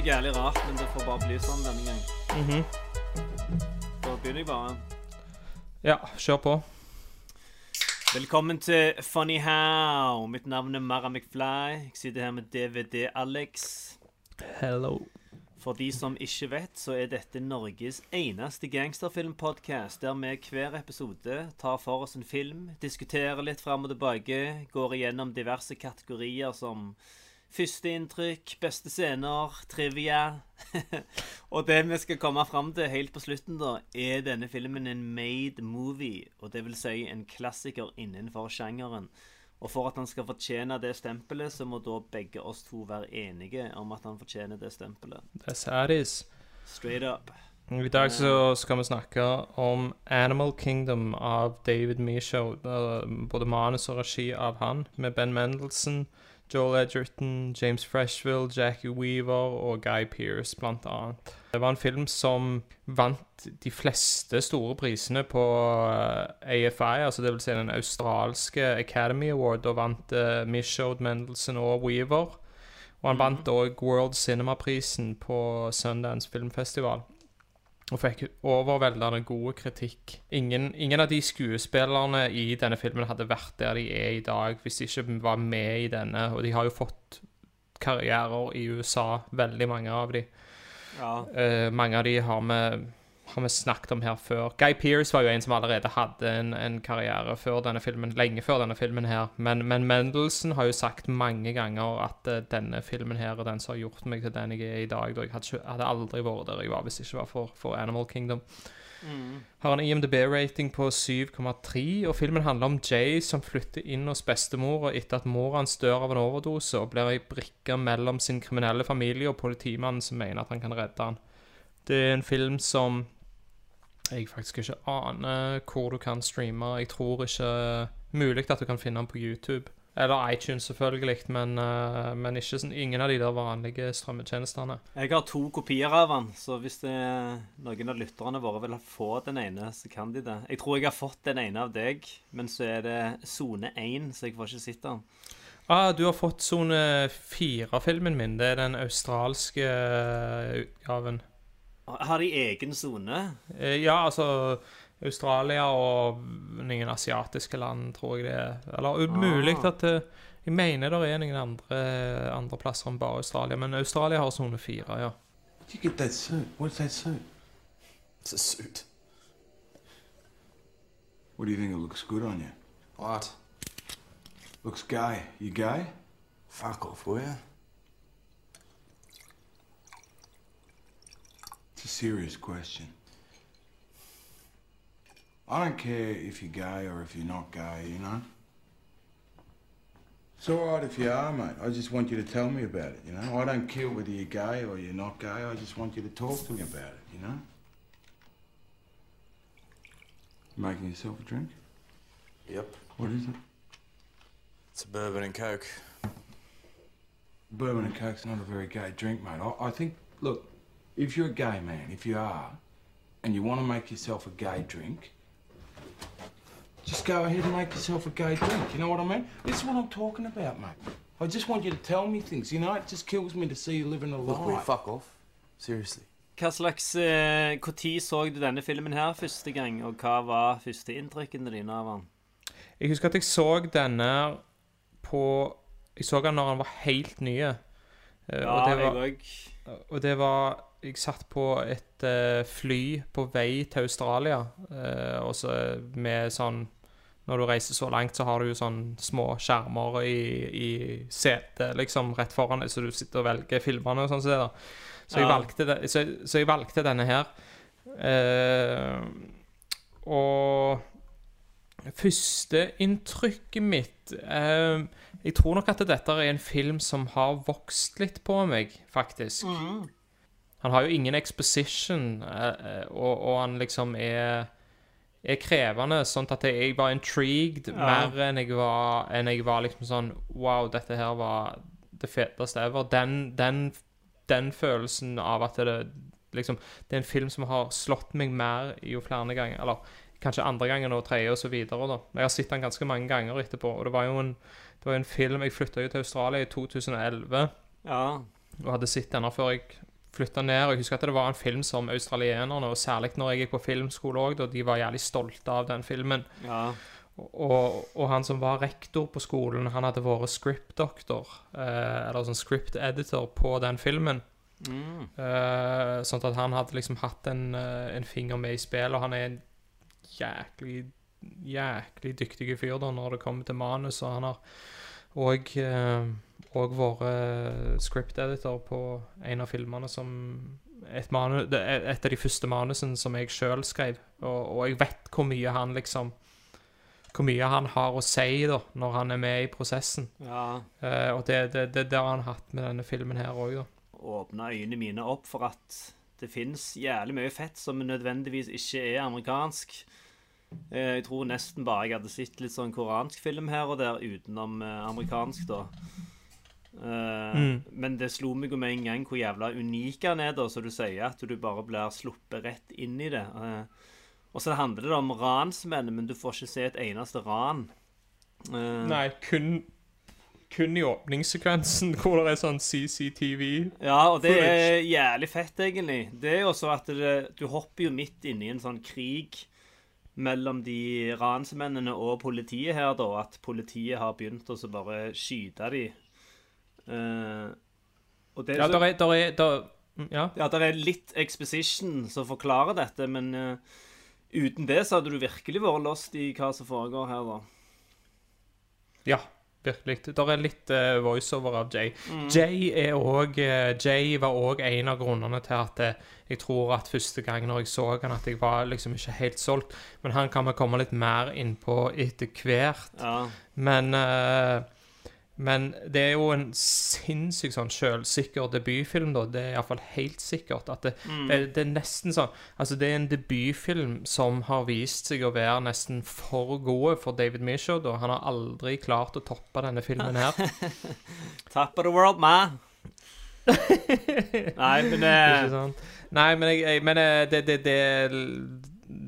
Jeg jævlig rart, men det får bare bli sånn denne gang. Mhm. Da begynner jeg bare. Ja, kjør på. Velkommen til Funny How. Mitt navn er Mara McFly. Jeg sitter her med DVD-Alex. Hello. For de som ikke vet, så er dette Norges eneste gangsterfilmpodkast der vi hver episode tar for oss en film, diskuterer litt fram og tilbake, går igjennom diverse kategorier som førsteinntrykk, beste scener, trivia. og det vi skal komme fram til helt på slutten, da, er denne filmen en made movie. Og det vil si en klassiker innenfor sjangeren. Og for at han skal fortjene det stempelet, så må da begge oss to være enige om at han fortjener det stempelet. That's how it is. Straight up. I dag så skal vi snakke om Animal Kingdom av David Michaud. Eh, Både manus og regi av han, med Ben Mendelsohn, Joel Edgerton, James Freshville, Jackie Weaver og Guy Pearce, blant annet. Det var en film som vant de fleste store prisene på eh, AFI, altså det vil si den australske Academy Award, og vant uh, Michaud, Mendelsohn og Weaver. Og han vant òg World Cinema-prisen på Sundance Filmfestival. Og fikk overveldende god kritikk. Ingen, ingen av de skuespillerne i denne filmen hadde vært der de er i dag hvis de ikke var med i denne. Og de har jo fått karrierer i USA, veldig mange av de. Ja. Uh, mange av de har vi, har vi snakket om her før. Guy Pearce var jo en som allerede hadde en, en karriere før denne filmen, lenge før denne filmen her. Men, men Mendelsohn har jo sagt mange ganger at uh, denne filmen her er den som har gjort meg til den jeg er i dag. Da jeg hadde, hadde aldri vært der jeg var hvis det ikke var for, for Animal Kingdom. Har en IMDb-rating på 7,3, og filmen handler om Jay som flytter inn hos bestemora etter at mora hans dør av en overdose, og blir ei brikke mellom sin kriminelle familie og politimannen som mener at han kan redde han. Det er en film som jeg faktisk ikke aner hvor du kan streame. Jeg tror ikke mulig at du kan finne den på YouTube. Eller iTunes, selvfølgelig, men, eh, men ikke sånn, ingen av de der vanlige strømmetjenestene. Jeg har to kopier av den, så hvis det noen av lytterne våre vil få den ene, så kan de det. Jeg tror jeg har fått den ene av deg, men så er det sone 1, så jeg får ikke sett den. Ah, du har fått sone fire-filmen min. Det er den australske eh, utgaven. Har de egen sone? Eh, Ja, altså Australia og noen asiatiske land, tror jeg det er. Eller umulig mulig at det, Jeg mener det er noen andre, andre plasser enn bare Australia, men Australia har sone fire, ja. Where'd you get that suit? What's that suit? It's a suit. What do you think? It looks good on you. What? Looks guy. You guy? Fuck off, will ya? It's a serious question. I don't care if you're gay or if you're not gay, you know? It's all right if you are, mate. I just want you to tell me about it, you know? I don't care whether you're gay or you're not gay. I just want you to talk to me about it, you know? You making yourself a drink? Yep. What is it? It's a bourbon and coke. Bourbon and Coke's not a very gay drink, mate. I, I think, look, if you're a gay man, if you are, and you want to make yourself a gay drink, just go ahead and make yourself a gay drink. You know what I mean? This is what I'm talking about, mate. I just want you to tell me things. You know, it just kills me to see you living a lie. fuck off? Seriously. Hva slags eh, tid så du denne filmen her første gang, og hva var førsteinntrykkene dine av den? Jeg husker at jeg så denne på Jeg så den når han var helt ny. eh, Ja, og det jeg var, òg. og det var Jeg satt på et uh, fly på vei til Australia, uh, og så med sånn Når du reiser så langt, så har du jo sånn små skjermer i, i setet liksom rett foran deg, så du sitter og velger filmene og sånn. Så. Så, så, så jeg valgte denne her. Uh, og Førsteinntrykket mitt uh, Jeg tror nok at dette er en film som har vokst litt på meg, faktisk. Han har jo ingen exposition, eh, eh, og, og han liksom er er krevende, sånn at jeg var intrigued mer enn jeg var, enn jeg var liksom sånn Wow, dette her var det feteste ever. Den, den, den følelsen av at det liksom Det er en film som har slått meg mer jo flere ganger Eller kanskje andre gangen og tredje og så videre, da. Jeg har sett den ganske mange ganger etterpå, og det var jo en, det var en film Jeg flytta jo til Australia i 2011 Ja. og hadde sett denne før jeg flytta ned. Og jeg husker at det var en film som australienerne, og særlig når jeg gikk på filmskole òg, de var jævlig stolte av den filmen. ja. Og, og han som var rektor på skolen, han hadde vært script-doktor, eh, eller sånn script-editor på den filmen. Mm. Eh, sånn at han hadde liksom hatt en, eh, en finger med i spillet, og han er en jæklig, jæklig dyktig fyr da når det kommer til manus, og han har òg og vært script-editor på en av filmene som et, manu, et av de første manusene som jeg sjøl skrev. Og, og jeg vet hvor mye han liksom Hvor mye han har å si da når han er med i prosessen. ja. Eh, og det, det, det, det har han hatt med denne filmen her òg, da. Åpna øynene mine opp for at det fins jævlig mye fett som nødvendigvis ikke er amerikansk. Eh, Jeg tror nesten bare jeg hadde sett litt sånn koransk film her og der utenom eh, amerikansk, da. Eh, Men det slo meg jo med en gang hvor jævla unik han er, da, så du sier at du bare blir sluppet rett inn i det. Uh, Og så handler det om ransmenn, men du får ikke se et eneste ran. Uh, Nei, kun kun i åpningssekvensen hvor det er sånn CCTV. Ja, og det er jævlig fett, egentlig. Det er jo så at det, du hopper jo midt inni i en sånn krig mellom de ransmennene og politiet her, da. At politiet har begynt å så bare skyte de. Og det Ja, der er, der er der, mm, Ja. ja, der er litt exposition som forklarer dette, men uh, uten det så hadde du virkelig vært lost i hva som foregår her, da. Ja, virkelig. Der er litt uh, voiceover av Jay. Jay er også, Jay var òg en av grunnene til at jeg tror at første gang når jeg så han, at jeg var liksom ikke helt solgt. Men han kan vi komme litt mer inn på etter hvert. Ja. Men eh, men det er jo en sinnssykt sånn selvsikker debutfilm, da. Det er iallfall helt sikkert. At det, det, det er nesten sånn Altså, det er en debutfilm som har vist seg å være nesten for gode for David Mishaud, og han har aldri klart å toppe denne filmen her. Top of the world, ma. Nei, men eh, Ikke sant? Nei, men, jeg, jeg, men eh, det, det, det,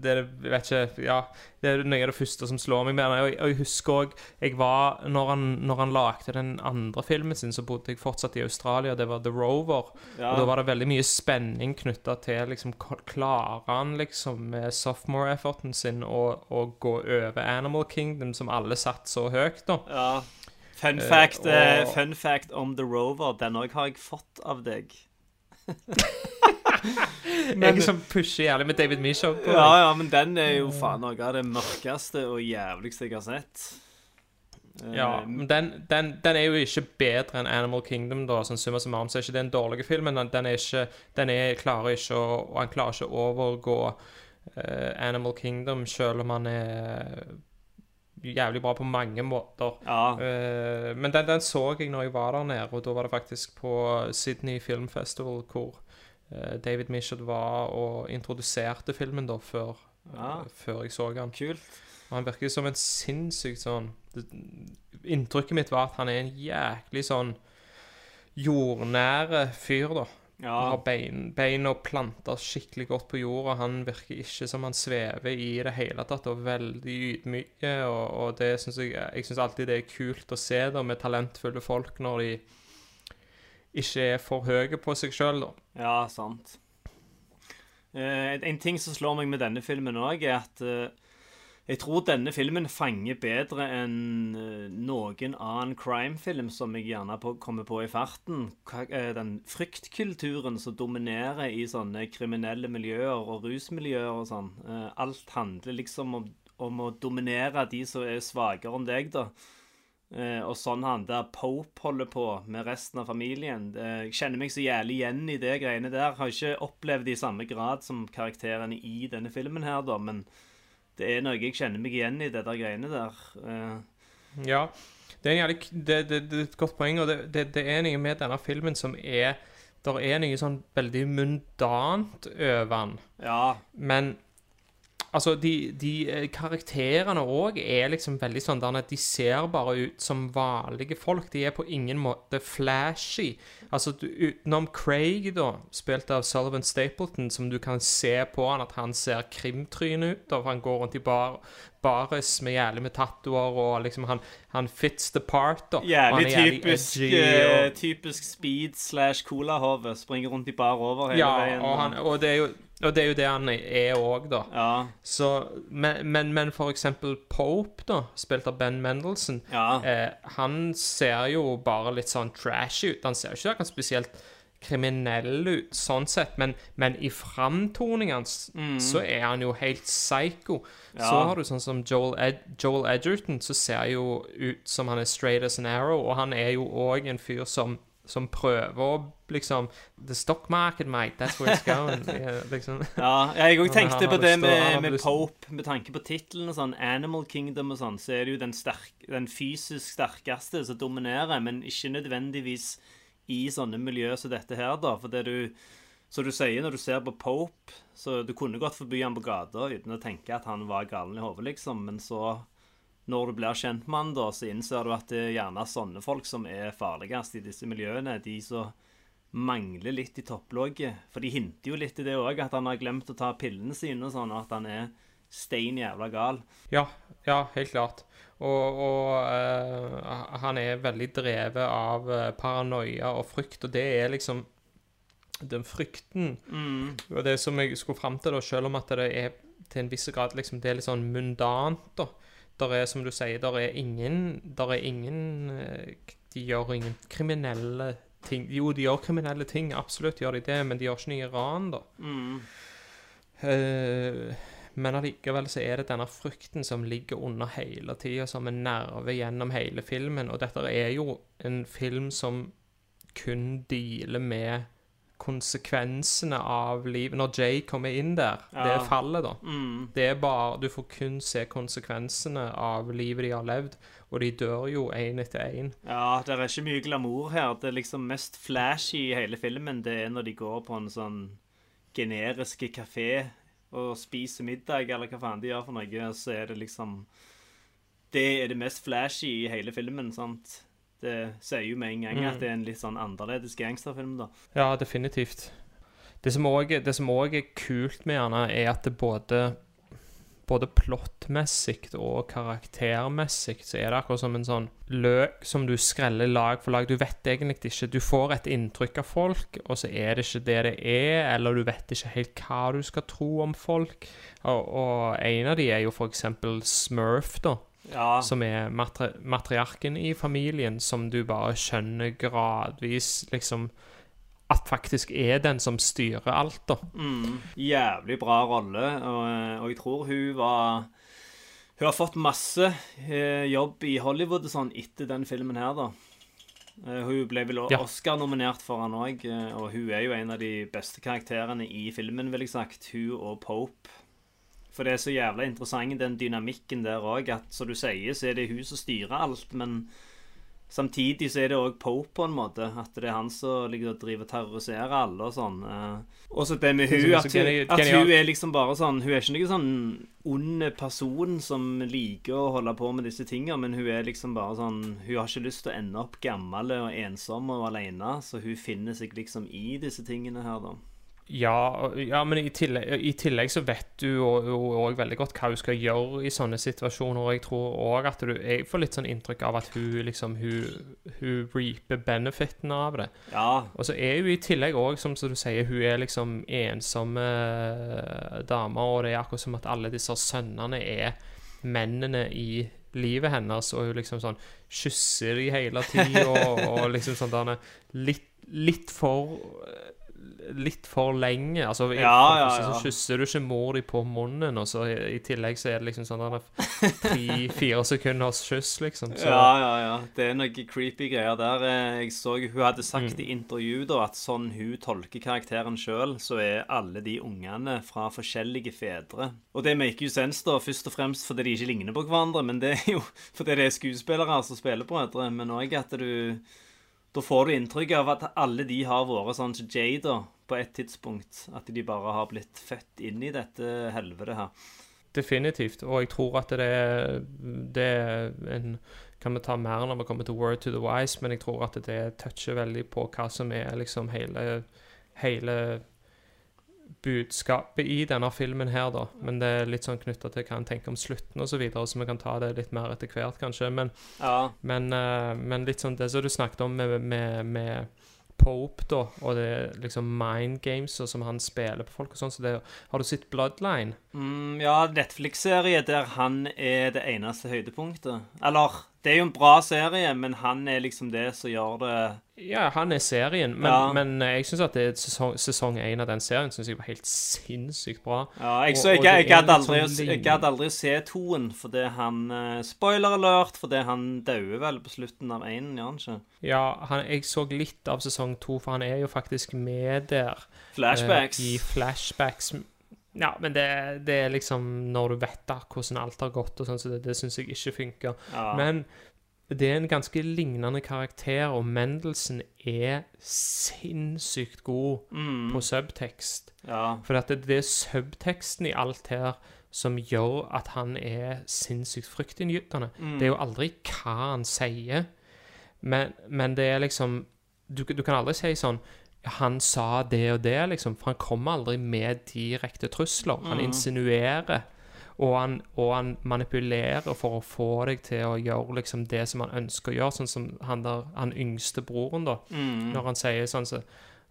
det jeg vet ikke Ja, det er noe av det første som slår meg med den. Og jeg, og jeg husker òg jeg var, Når han, når han lagde den andre filmen sin, så bodde jeg fortsatt i Australia. Det var The Rover. Ja. Og da var det veldig mye spenning knytta til liksom, Klarer han liksom med sophomore-efforten sin å, å gå over Animal Kingdom, som alle satt så høyt, da? Ja. Fun fact, uh, og- fun fact om The Rover. Den òg har jeg fått av deg. jeg som pusher jævlig med David Mishaw. på Ja, ja, men den er jo faen noe av det mørkeste og jævligste jeg har sett. Eh, Ja, men den, den, den er jo ikke bedre enn Animal Kingdom, da. Sånn summa summarum så er ikke det en dårlig film, men den, er ikke Den er, klarer ikke å Og han klarer ikke å overgå uh, Animal Kingdom, selv om han er jævlig bra på mange måter. Ja. Uh, men den, den så jeg når jeg var der nede, og da var det faktisk på Sydney Film Festival hvor David Mishaud var og introduserte filmen da før, Ja. eh, før jeg så den. Kult. Og han virker som en sinnssykt sånn det, Inntrykket mitt var at han er en jæklig sånn jordnære fyr, da. Ja. Han har bein, og planter skikkelig godt på jorda. Han virker ikke som han svever i det hele tatt, og veldig ydmyk. Og, og det synes jeg Jeg syns alltid det er kult å se da med talentfulle folk når de ikke er for høye på seg sjøl, da. Ja, sant. Eh, en ting som slår meg med denne filmen òg, er at eh, jeg tror denne filmen fanger bedre enn eh, noen annen crime-film som jeg gjerne på, kommer på i farten. Eh, Den fryktkulturen som dominerer i sånne kriminelle miljøer og rusmiljøer og sånn. Eh, Alt handler liksom om, om å dominere de som er svakere enn deg, da. Eh, og sånn han der Pope holder på med resten av familien. Eh, jeg kjenner meg så jævlig igjen i det greiene der. Har ikke opplevd det i samme grad som karakterene i denne filmen her, da, men det er noe jeg kjenner meg igjen i, det der greiene der. Eh, Ja. Det er, en jævlig, det, det, det er et godt poeng, og det, det, det er noe med denne filmen som er Der er noe sånn veldig mundant over den. ja. Men altså, de, de eh, karakterene òg er liksom veldig sånn der de ser bare ut som vanlige folk. De er på ingen måte flashy. Altså, du, utenom Craig, da, spilt av Sullivan Stapleton, som du kan se på han at han ser krimtryne ut, og han går rundt i bar, baris med jævlig med tattoer, og liksom han, han fits the part, da. Jævlig typisk, edgy, eh, og- typisk speed slash colahove. Springer rundt i bar over hele ja, veien. og, han, og, det jo, og det er jo det han er òg, da. ja, Så, men, men, men for eksempel Pope, da, spilt av Ben Mendelsohn, ja. eh, han ser jo bare litt sånn trashy ut. Han ser jo ikke akkurat spesielt kriminell ut, sånn sett, men, men i framtoningen hans så er han jo helt psycho. Så har du sånn som Joel, Ed Joel Edgerton, så ser jo ut som han er straight as an arrow, og han er jo òg en fyr som som prøver å liksom The stock market, mate, that's where it's going. Ja, liksom. Ja, jeg òg tenkte på det med, med Pope. Med tanke på tittelen og sånn, Animal Kingdom og sånn, så er det jo den, sterk, den fysisk sterkeste som dominerer, men ikke nødvendigvis i sånne miljø som dette her, da. For det du Som du sier, når du ser på Pope, så du kunne godt forby han på gata uten å tenke at han var galen i hodet, liksom, men så når du blir kjent med han, da, så innser du at det er gjerne sånne folk som er farligst i disse miljøene. De som mangler litt i topplogget. For de hinter jo litt i det òg, at han har glemt å ta pillene sine og sånn, og at han er stein jævla gal. Ja, ja, helt klart. Og, og uh, han er veldig drevet av eh, paranoia og frykt, og det er liksom den frykten Og det som jeg skulle fram til, da, selv om at det er til en viss grad liksom, det er litt sånn mundant, da. Der er, som du sier, der er ingen Der er ingen eh, De gjør ingen kriminelle ting. Jo, de gjør kriminelle ting, absolutt gjør de det, men de gjør ikke noe ran, da. Eh, men allikevel så er det denne frykten som ligger under hele tida, som en nerve gjennom hele filmen. Og dette er jo en film som kun dealer med konsekvensene av livet. Når Jay kommer inn der, det Ja. er fallet, da. Mm. Det er bare Du får kun se konsekvensene av livet de har levd, og de dør jo én etter én. Ja, det er ikke mye glamour her. Det er liksom mest flashy i hele filmen. Det er når de går på en sånn generiske kafé og spiser middag, eller hva faen de gjør for noe, så er det liksom Det er det mest flashy i hele filmen, sant? Det sier jo med en gang at det er en litt sånn annerledes gangsterfilm, da. Ja, definitivt. Det som òg er kult med den, er at det både både plottmessig og karaktermessig så er det akkurat som en sånn løk som du skreller lag for lag. Du vet egentlig ikke Du får et inntrykk av folk, og så er det ikke det det er, eller du vet ikke helt hva du skal tro om folk. Og, og en av de er jo for eksempel Smurf, da Ja. som er matri matriarken i familien, som du bare skjønner gradvis liksom At faktisk er den som styrer alt, da. Mm. Jævlig bra rolle, og, og jeg tror hun var Hun har fått masse eh, jobb i Hollywood og sånn etter den filmen her, da. Eh, hun ble vel Ja. Oscar-nominert for han òg, og hun er jo en av de beste karakterene i filmen, vil jeg sagt. Hun og Pope. For det er så jævla interessant, den dynamikken der òg, at som du sier, så er det hun som styrer alt, men Samtidig så er det òg Pope, på en måte. At det er han som ligger og driver og terroriserer alle og sånn. Eh, Og så det med hun, at, at hun er liksom bare sånn Hun er ikke noen sånn ond person som liker å holde på med disse tingene, men hun er liksom bare sånn Hun har ikke lyst til å ende opp gammel og ensom og alene, så hun finner seg liksom i disse tingene her, da. Ja, ja men i tillegg, i tillegg så vet du òg veldig godt hva hun skal gjøre i sånne situasjoner, og jeg tror òg at du Jeg får litt sånn inntrykk av at hun liksom Hun, hun reaper benefiten av det. Ja. Og så er hun i tillegg òg, som som, du sier, hun er liksom ensomme eh, damer, og det er akkurat som at alle disse sønnene er mennene i livet hennes, og hun liksom sånn kysser de hele tida, og, og liksom sånn der litt, litt for litt for lenge. Altså, i- Ja, ja, ja. Så kysser du ikke mor di på munnen, og så i, i tillegg så er det liksom sånn tre-fire sekunders kyss, liksom. Så, Ja, ja, ja. Det er noen creepy greier der. Eh, Jeg så Hun hadde sagt Mm. i intervju da at sånn hun tolker karakteren sjøl, så er alle de ungene fra forskjellige fedre. Og det maker jo sense, da, først og fremst fordi de ikke ligner på hverandre, men det er jo fordi det er skuespillere som spiller brødre, men òg at du Da får du inntrykk av at alle de har vært sånn som Jay, da, på et tidspunkt. At de bare har blitt født inn i dette helvetet her. Definitivt. Og jeg tror at det er, det er en Kan vi ta mer når vi kommer til Word to the Wise, men jeg tror at det toucher veldig på hva som er liksom hele, hele budskapet i denne filmen her, da. Men det er litt sånn knytta til hva en tenker om slutten og så videre, så vi kan ta det litt mer etter hvert, kanskje. Men, Ja. men, eh, men litt sånn det som du snakket om med, med, med Pope, da, og det liksom mind games og som han spiller på folk og sånn, så det Har du sett Bloodline? Mm, ja, Netflix-serie der han er det eneste høydepunktet. Eller, det er jo en bra serie, men han er liksom det som gjør det Ja, han er serien, men, Ja. men jeg syns at det sesong, sesong én av den serien synes jeg var helt sinnssykt bra. Ja, jeg, Og- og jeg, gadd aldri, sånn aldri se toen, fordi han eh, Spoiler alert, fordi han dauer vel på slutten av én, gjør han ikke? Ja, han, jeg så litt av sesong to, for han er jo faktisk med der. Flashbacks. Uh, I flashbacks. Ja, men det, det er liksom når du vet da hvordan alt har gått, og sånn, så det, det syns jeg ikke funker. Ja. Men det er en ganske lignende karakter, og Mendelsen er sinnssykt god Mm. på subtekst. Ja. For det, det er subteksten i alt her som gjør at han er sinnssykt fryktinngytende. Mm. Det er jo aldri hva han sier, men, men det er liksom du, du kan aldri si sånn han sa det og det, liksom, for han kommer aldri med direkte trusler. Han Mm. insinuerer, og han, og han manipulerer for å få deg til å gjøre liksom det som han ønsker å gjøre, sånn som han, der, han yngste broren, da. Mm. Når han sier sånn så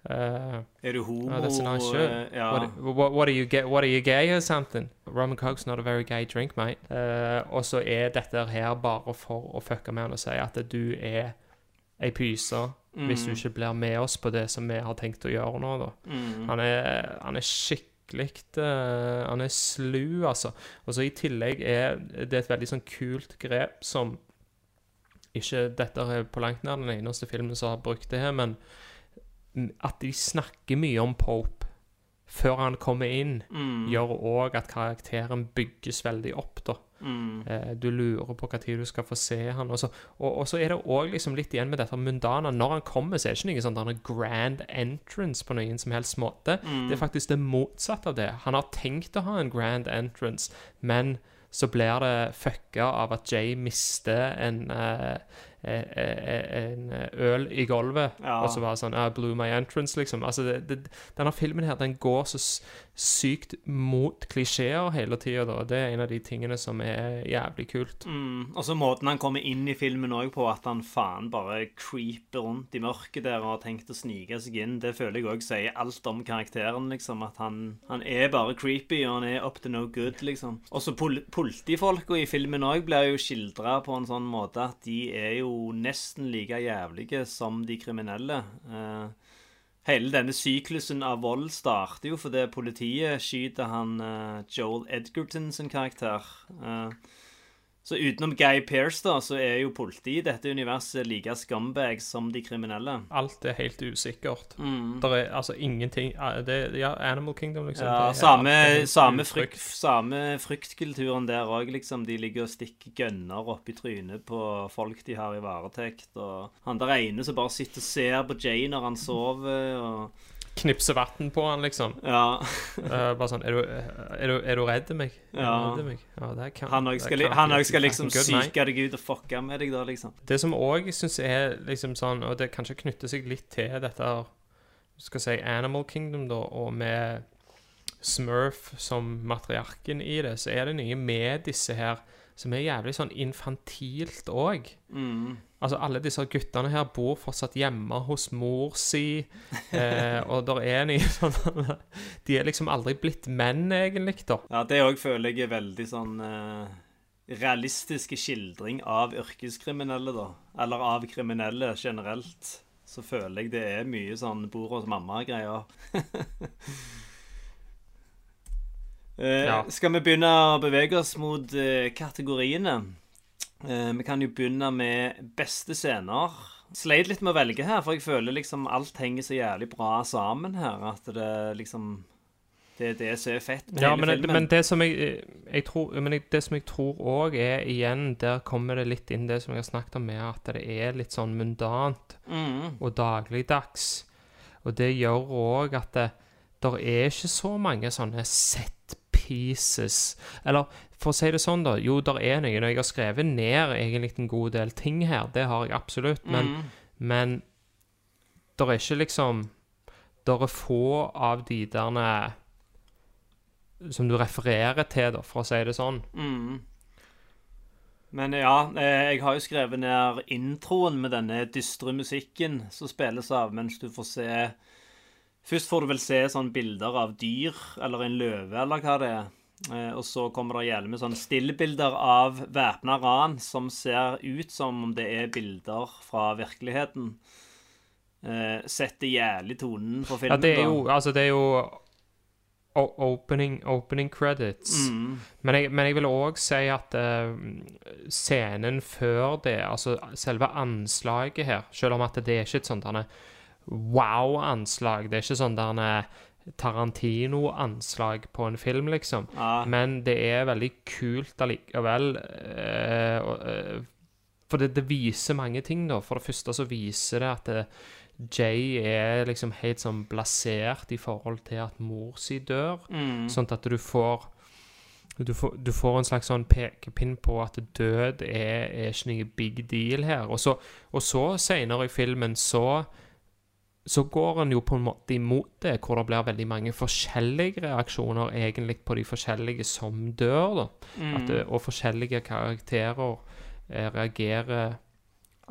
uh, Er du homo? Oh, that's a nice shirt. Uh, yeah. What, what, what are you gay, What are you gay or something? Rum and coke's not a very gay drink, mate. Uh, og så er dette her bare for å fucke med han og si at du er ei pyse hvis du Mm. ikke blir med oss på det som vi har tenkt å gjøre nå, da. Mm. Han er, han er skikkelig eh, Han er slu, altså. Og så i tillegg er det et veldig sånn kult grep som Ikke dette er på langt nær den eneste filmen som har brukt det her, men at de snakker mye om Pope før han kommer inn, Mm. gjør òg at karakteren bygges veldig opp, da. Mm. Eh, du lurer på når du skal få se han. Og så, og, og så er det òg liksom litt igjen med dette mundana. Når han kommer, så er det ikke noe sånn grand entrance på noen som helst måte. Mm. Det er faktisk det motsatte av det. Han har tenkt å ha en grand entrance, men så blir det fucka av at Jay mister en, eh, en øl i gulvet. Ja. Og så bare sånn I blew my entrance, liksom. Altså, det, det, denne filmen her, den går så sykt mot klisjeer hele tida, da. Det er en av de tingene som er jævlig kult. Mm. Og så måten han kommer inn i filmen òg på, at han faen bare creeper rundt i mørket der og har tenkt å snike seg inn, det føler jeg òg sier alt om karakteren, liksom. At han, han er bare creepy, og han er up to no good, liksom. Og så pol politifolka i filmen òg blir jo skildra på en sånn måte at de er jo nesten like jævlige som de kriminelle. Eh, Hele denne syklusen av vold starter jo fordi politiet skyter han eh, Joel Edgerton sin karakter. Eh, så utenom Guy Pearce, da, så er jo politiet i dette universet like scumbags som de kriminelle. Alt er helt usikkert. Mm. Der er altså ingenting det, Ja, Animal Kingdom, liksom. Ja, samme, samme, frykt, samme fryktkulturen der òg, liksom. De ligger og stikker gønner opp i trynet på folk de har i varetekt. Og han der ene som bare sitter og ser på Jay når han sover. og... Knipse vann på han, liksom. Ja. uh, bare sånn er du, er, du, er du redd meg? Er Ja. du redd meg? ja det kan, Han òg skal, skal liksom psyke deg ut og fucke med deg, da, liksom. Det som òg syns er liksom sånn, og det kanskje knytter seg litt til dette her, skal si Animal Kingdom, da, og med Smurf som matriarken i det, så er det noe med disse her som er jævlig sånn infantilt òg. Mm. Altså, alle disse guttene her bor fortsatt hjemme hos mor si, eh, og der er noe sånn De er liksom aldri blitt menn, egentlig, da. Ja, det òg føler jeg er veldig sånn eh, realistiske skildring av yrkeskriminelle, da. Eller av kriminelle generelt. så føler jeg det er mye sånn bor hos mamma-greier. Eh, Ja. Skal vi begynne å bevege oss mot eh, kategoriene? Eh, vi kan jo begynne med beste scener. Sleit litt med å velge her, for jeg føler liksom alt henger så jævlig bra sammen her. At det liksom Det er det er fett med Ja, hele men, filmen. men det som jeg, jeg tror Men det som jeg tror òg er igjen Der kommer det litt inn det som jeg har snakket om, med at det er litt sånn mundant Mm. og dagligdags. Og det gjør òg at det der er ikke så mange sånne set pieces. Eller for å si det sånn, da. Jo, der er noe. Jeg har skrevet ned egentlig en god del ting her, det har jeg absolutt. Men, Mm. men der er ikke liksom Der er få av de derne som du refererer til, da, for å si det sånn. Mm. Men ja, eh, jeg har jo skrevet ned introen med denne dystre musikken som spilles av mens du får se Først får du vel se sånne bilder av dyr, eller en løve, eller hva det er. Eh, Og så kommer det gjerne med sånne stillbilder av væpna ran som ser ut som om det er bilder fra virkeligheten. Eh, Setter jævlig tonen på Ja, det er jo Altså, det er jo opening, opening credits. Mm. Men, jeg, men jeg vil òg si at eh, scenen før det, altså selve anslaget her Selv om at det er ikke et sånt derne wow-anslag, det er ikke sånn derne Tarantino-anslag på en film, liksom. Ja. Men det er veldig kult allikevel. eh, eh, for det, det viser mange ting, da. For det første så viser det at det, Jay er liksom helt sånn blasert i forhold til at mor si dør. Mm. Sånn at du får du får, du får en slags sånn pekepinn på at død er, er ikke noe big deal her. Og så, og så senere i filmen så så går han jo på en måte imot det, hvor det blir veldig mange forskjellige reaksjoner egentlig på de forskjellige som dør, da. At, det- og forskjellige karakterer eh, reagerer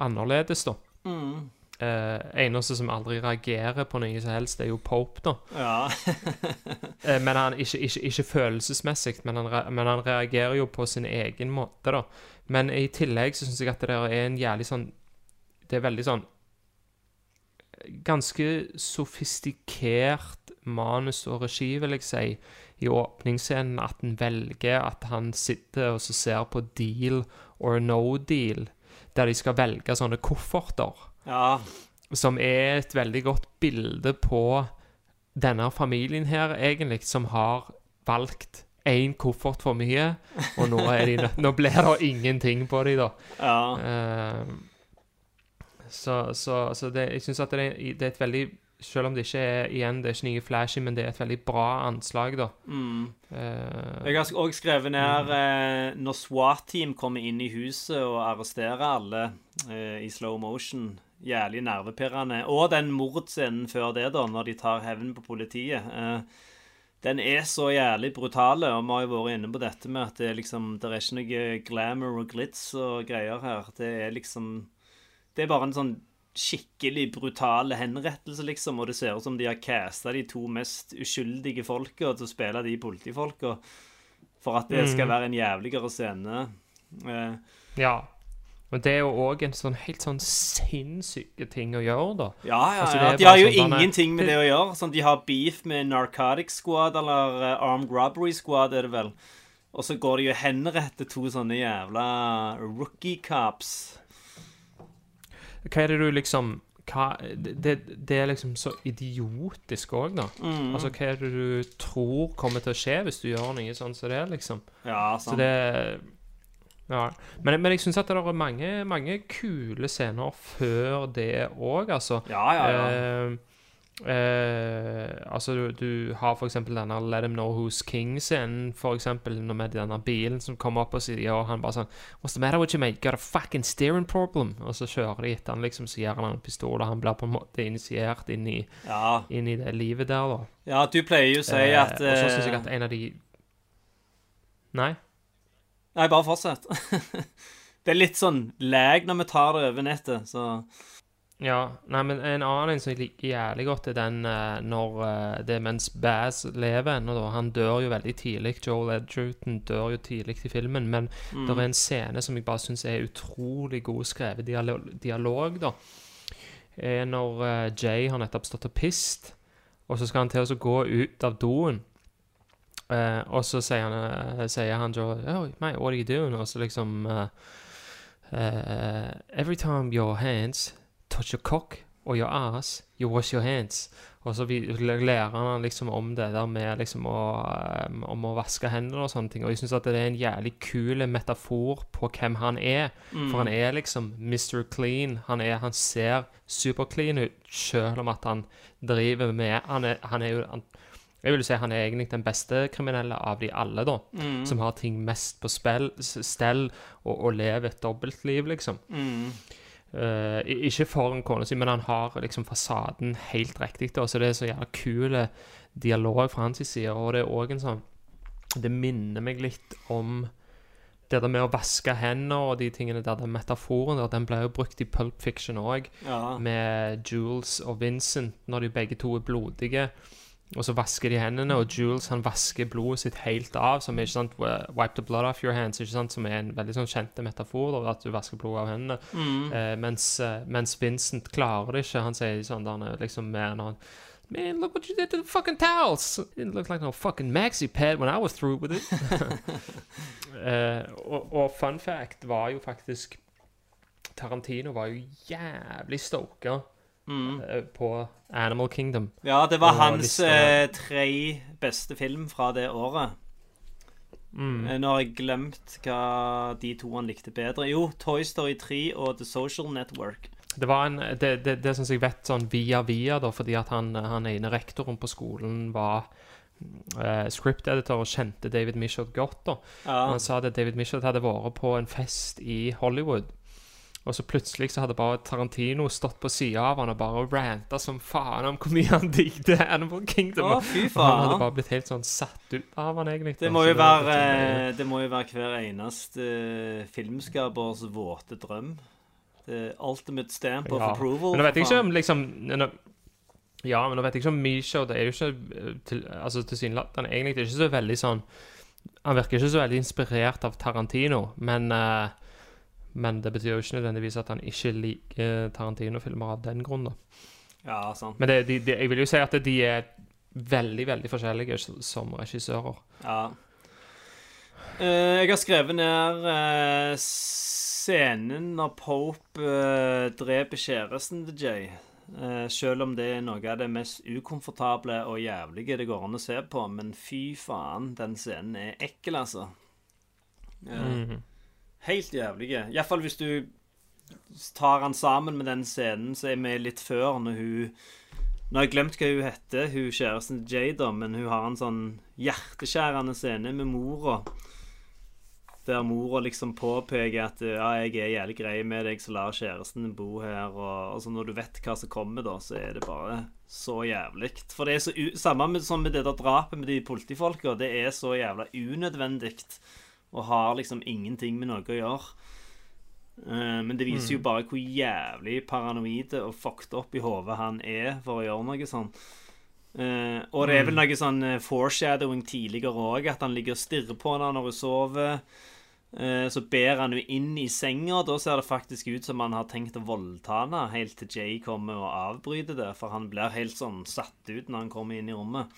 annerledes, da. Mm. Eh, eneste som aldri reagerer på noe som helst, det er jo Pope, da. Ja. Eh, men han, ikke, ikke, ikke følelsesmessig, men han, men han reagerer jo på sin egen måte, da. Men i tillegg så syns jeg at det er en jævlig sånn Det er veldig sånn Ganske sofistikert manus og regi, vil jeg si, i åpningsscenen. At en velger at han sitter og så ser på deal or no deal, der de skal velge sånne kofferter ja. som er et veldig godt bilde på denne familien her, egentlig, som har valgt én koffert for mye, og nå, er de, nå blir det ingenting på dem, da. ja. Eh, så så, så det, jeg syns at det, er- det er et veldig Selv om det ikke er igjen, det er ikke nye flashy, men det er et veldig bra anslag, da. Mm. Uh, Jeg har òg skrevet ned eh, når SWAT-team kommer inn i huset og arresterer alle eh, i slow motion. Jævlig nervepirrende. Og den mordscenen før det, da, når de tar hevn på politiet. Eh, den er så jævlig brutale, og vi har jo vært inne på dette med at det er liksom Det er ikke noe glamour og glitz og greier her. Det er liksom Det er bare en sånn skikkelig brutale henrettelse, liksom, og det ser ut som de har casta de to mest uskyldige folka til å spille de politifolka for at det skal Mm. være en jævligere scene. Eh, ja. Og det er jo òg en sånn helt sånn sinnssyke ting å gjøre, da. ja, ja, Altså, ja. De har jo sånn, ingenting med det- det å gjøre. Sånn, de har beef med Narcotic Squad, eller uh, Armed Robbery Squad, er det vel. Og så går de og henretter to sånne jævla rookie cops. Hva er det du liksom hva, det, det- er liksom så idiotisk òg, da. Mm. Altså, hva er det du tror kommer til å skje hvis du gjør noe sånn som det, liksom? Ja, Så det Ja. Men, men jeg syns at det er mange, mange kule scener før det òg, altså. Ja, ja, ja. Eh, eh, altså, du, du har eksempel denne Let Him Know Who's King-scenen, når med denne bilen som kommer opp og sier Og han bare sånn What's the matter with you, mate? Got a fucking steering problem? Og så kjører de etter han, liksom, så gir han en pistol, og han blir på en måte initiert inn i, ja. inn i det livet der, da. ja, du pleier jo å si Eh, at og så syns jeg eh, at en av de Nei? Nei, bare fortsett. det er litt sånn lag når vi tar det over nettet, så Ja, nei, men en annen en som jeg liker jævlig godt, er den eh, når eh, det er mens Baz lever ennå, da. Han dør jo veldig tidlig. Joel Edgerton dør jo tidlig i filmen, men Mm. det er en scene som jeg bare syns er utrolig god skrevet dialog, dialog da. er når eh, Jay har nettopp stått og pist, og så skal han til å gå ut av doen. Eh, og så sier han, eh, sier han Joel, oh, mate, what are you doing? Og så liksom eh, eh, Every time your hands touch your cock or your ass, you wash your hands. Og så lærer han liksom om det der med liksom å, um, om å vaske hendene og sånne ting. Og jeg syns det er en jævlig kul metafor på hvem han er. For han er liksom Mr. Clean. Han, er, han ser superclean ut, selv om at han driver med Han er, han er jo han, Jeg vil si han er egentlig den beste kriminelle av de alle, da. Som har ting mest på spill, stell og, og lever et dobbeltliv, liksom. Eh, i- ikke foran kona si, men han har liksom fasaden helt riktig. da, Så det er så jævla kul dialog fra hans side. Og det er òg en sånn Det minner meg litt om det der med å vaske hender og de tingene der, den metaforen der, den ble jo brukt i Pulp Fiction òg, Ja. med Jules og Vincent, når de begge to er blodige. Og så vasker de hendene, og Jules han vasker blodet sitt helt av, som er ikke sant, wipe the blood off your hands, ikke sant, som er en veldig sånn kjente metafor, da, at du vasker blodet av hendene. Eh, mens, eh, mens Vincent klarer det ikke. Han sier sånn der er liksom mer enn han Man, look what you did to the fucking towels! It looked like no fucking maxi pad when I was through with it. Eh, og, og fun fact var jo faktisk Tarantino var jo jævlig stoka eh, på Animal Kingdom. Ja, det var Og hans lista eh, tre beste film fra det året. Eh, Nå har jeg glemt hva de to han likte bedre. Jo, Toy Story 3 og The Social Network. Det var en, det, det, det syns jeg vet sånn via via, da, fordi at han, han ene rektoren på skolen var eh, script editor og kjente David Michaud godt. da. Ja. Han sa at David Michaud hadde vært på en fest i Hollywood. Og så plutselig så hadde bare Tarantino stått på sida av han og bare ranta som faen om hvor mye han digget Animal Kingdom. Å, fy Og Han hadde bare blitt helt sånn satt ut av han egentlig. Det må jo være, eh, det må jo være hver eneste eh, filmskapers våte drøm. The ultimate stamp of Ja. approval. Men nå vet jeg ikke om liksom Ja, men nå vet jeg ikke om Misha Det er jo ikke eh, til, altså tilsynelatende egentlig ikke så veldig sånn Han virker ikke så veldig inspirert av Tarantino, men eh, Men det betyr jo ikke nødvendigvis at han ikke liker Tarantino-filmer av den grunn. Ja, sant. Men det, de, de, jeg vil jo si at de er veldig, veldig forskjellige som regissører. Ja. Eh, jeg har skrevet ned eh, scenen når Pope eh, dreper kjæresten til Jay. Eh, selv om det er noe av det mest ukomfortable og jævlige det går an å se på. Men fy faen, den scenen er ekkel, altså. Eh, Helt jævlig. Iallfall hvis du tar han sammen med den scenen som er med litt før, når hun Nå har jeg glemt hva hun heter, hun kjæresten til Jada, men hun har en sånn hjerteskjærende scene med mora. Der mora liksom påpeker at ja, jeg er jævlig grei med deg, så lar kjæresten bo her. Og, altså så når du vet hva som kommer, da, så er det bare så jævlig. For det er så u Samme med, som med det der drapet med de politifolka. Det er så jævla unødvendig og har liksom ingenting med noe å gjøre. Uh, men det viser jo bare hvor jævlig paranoide og fucked up i hodet han er for å gjøre noe sånn. Uh, og det er vel noe sånn eh, foreshadowing tidligere òg, at han ligger og stirrer på henne når hun sover. Uh, så ber han henne inn i senga, og da ser det faktisk ut som han har tenkt å voldta henne helt til Jay kommer og avbryter det, for han blir helt sånn satt ut når han kommer inn i rommet.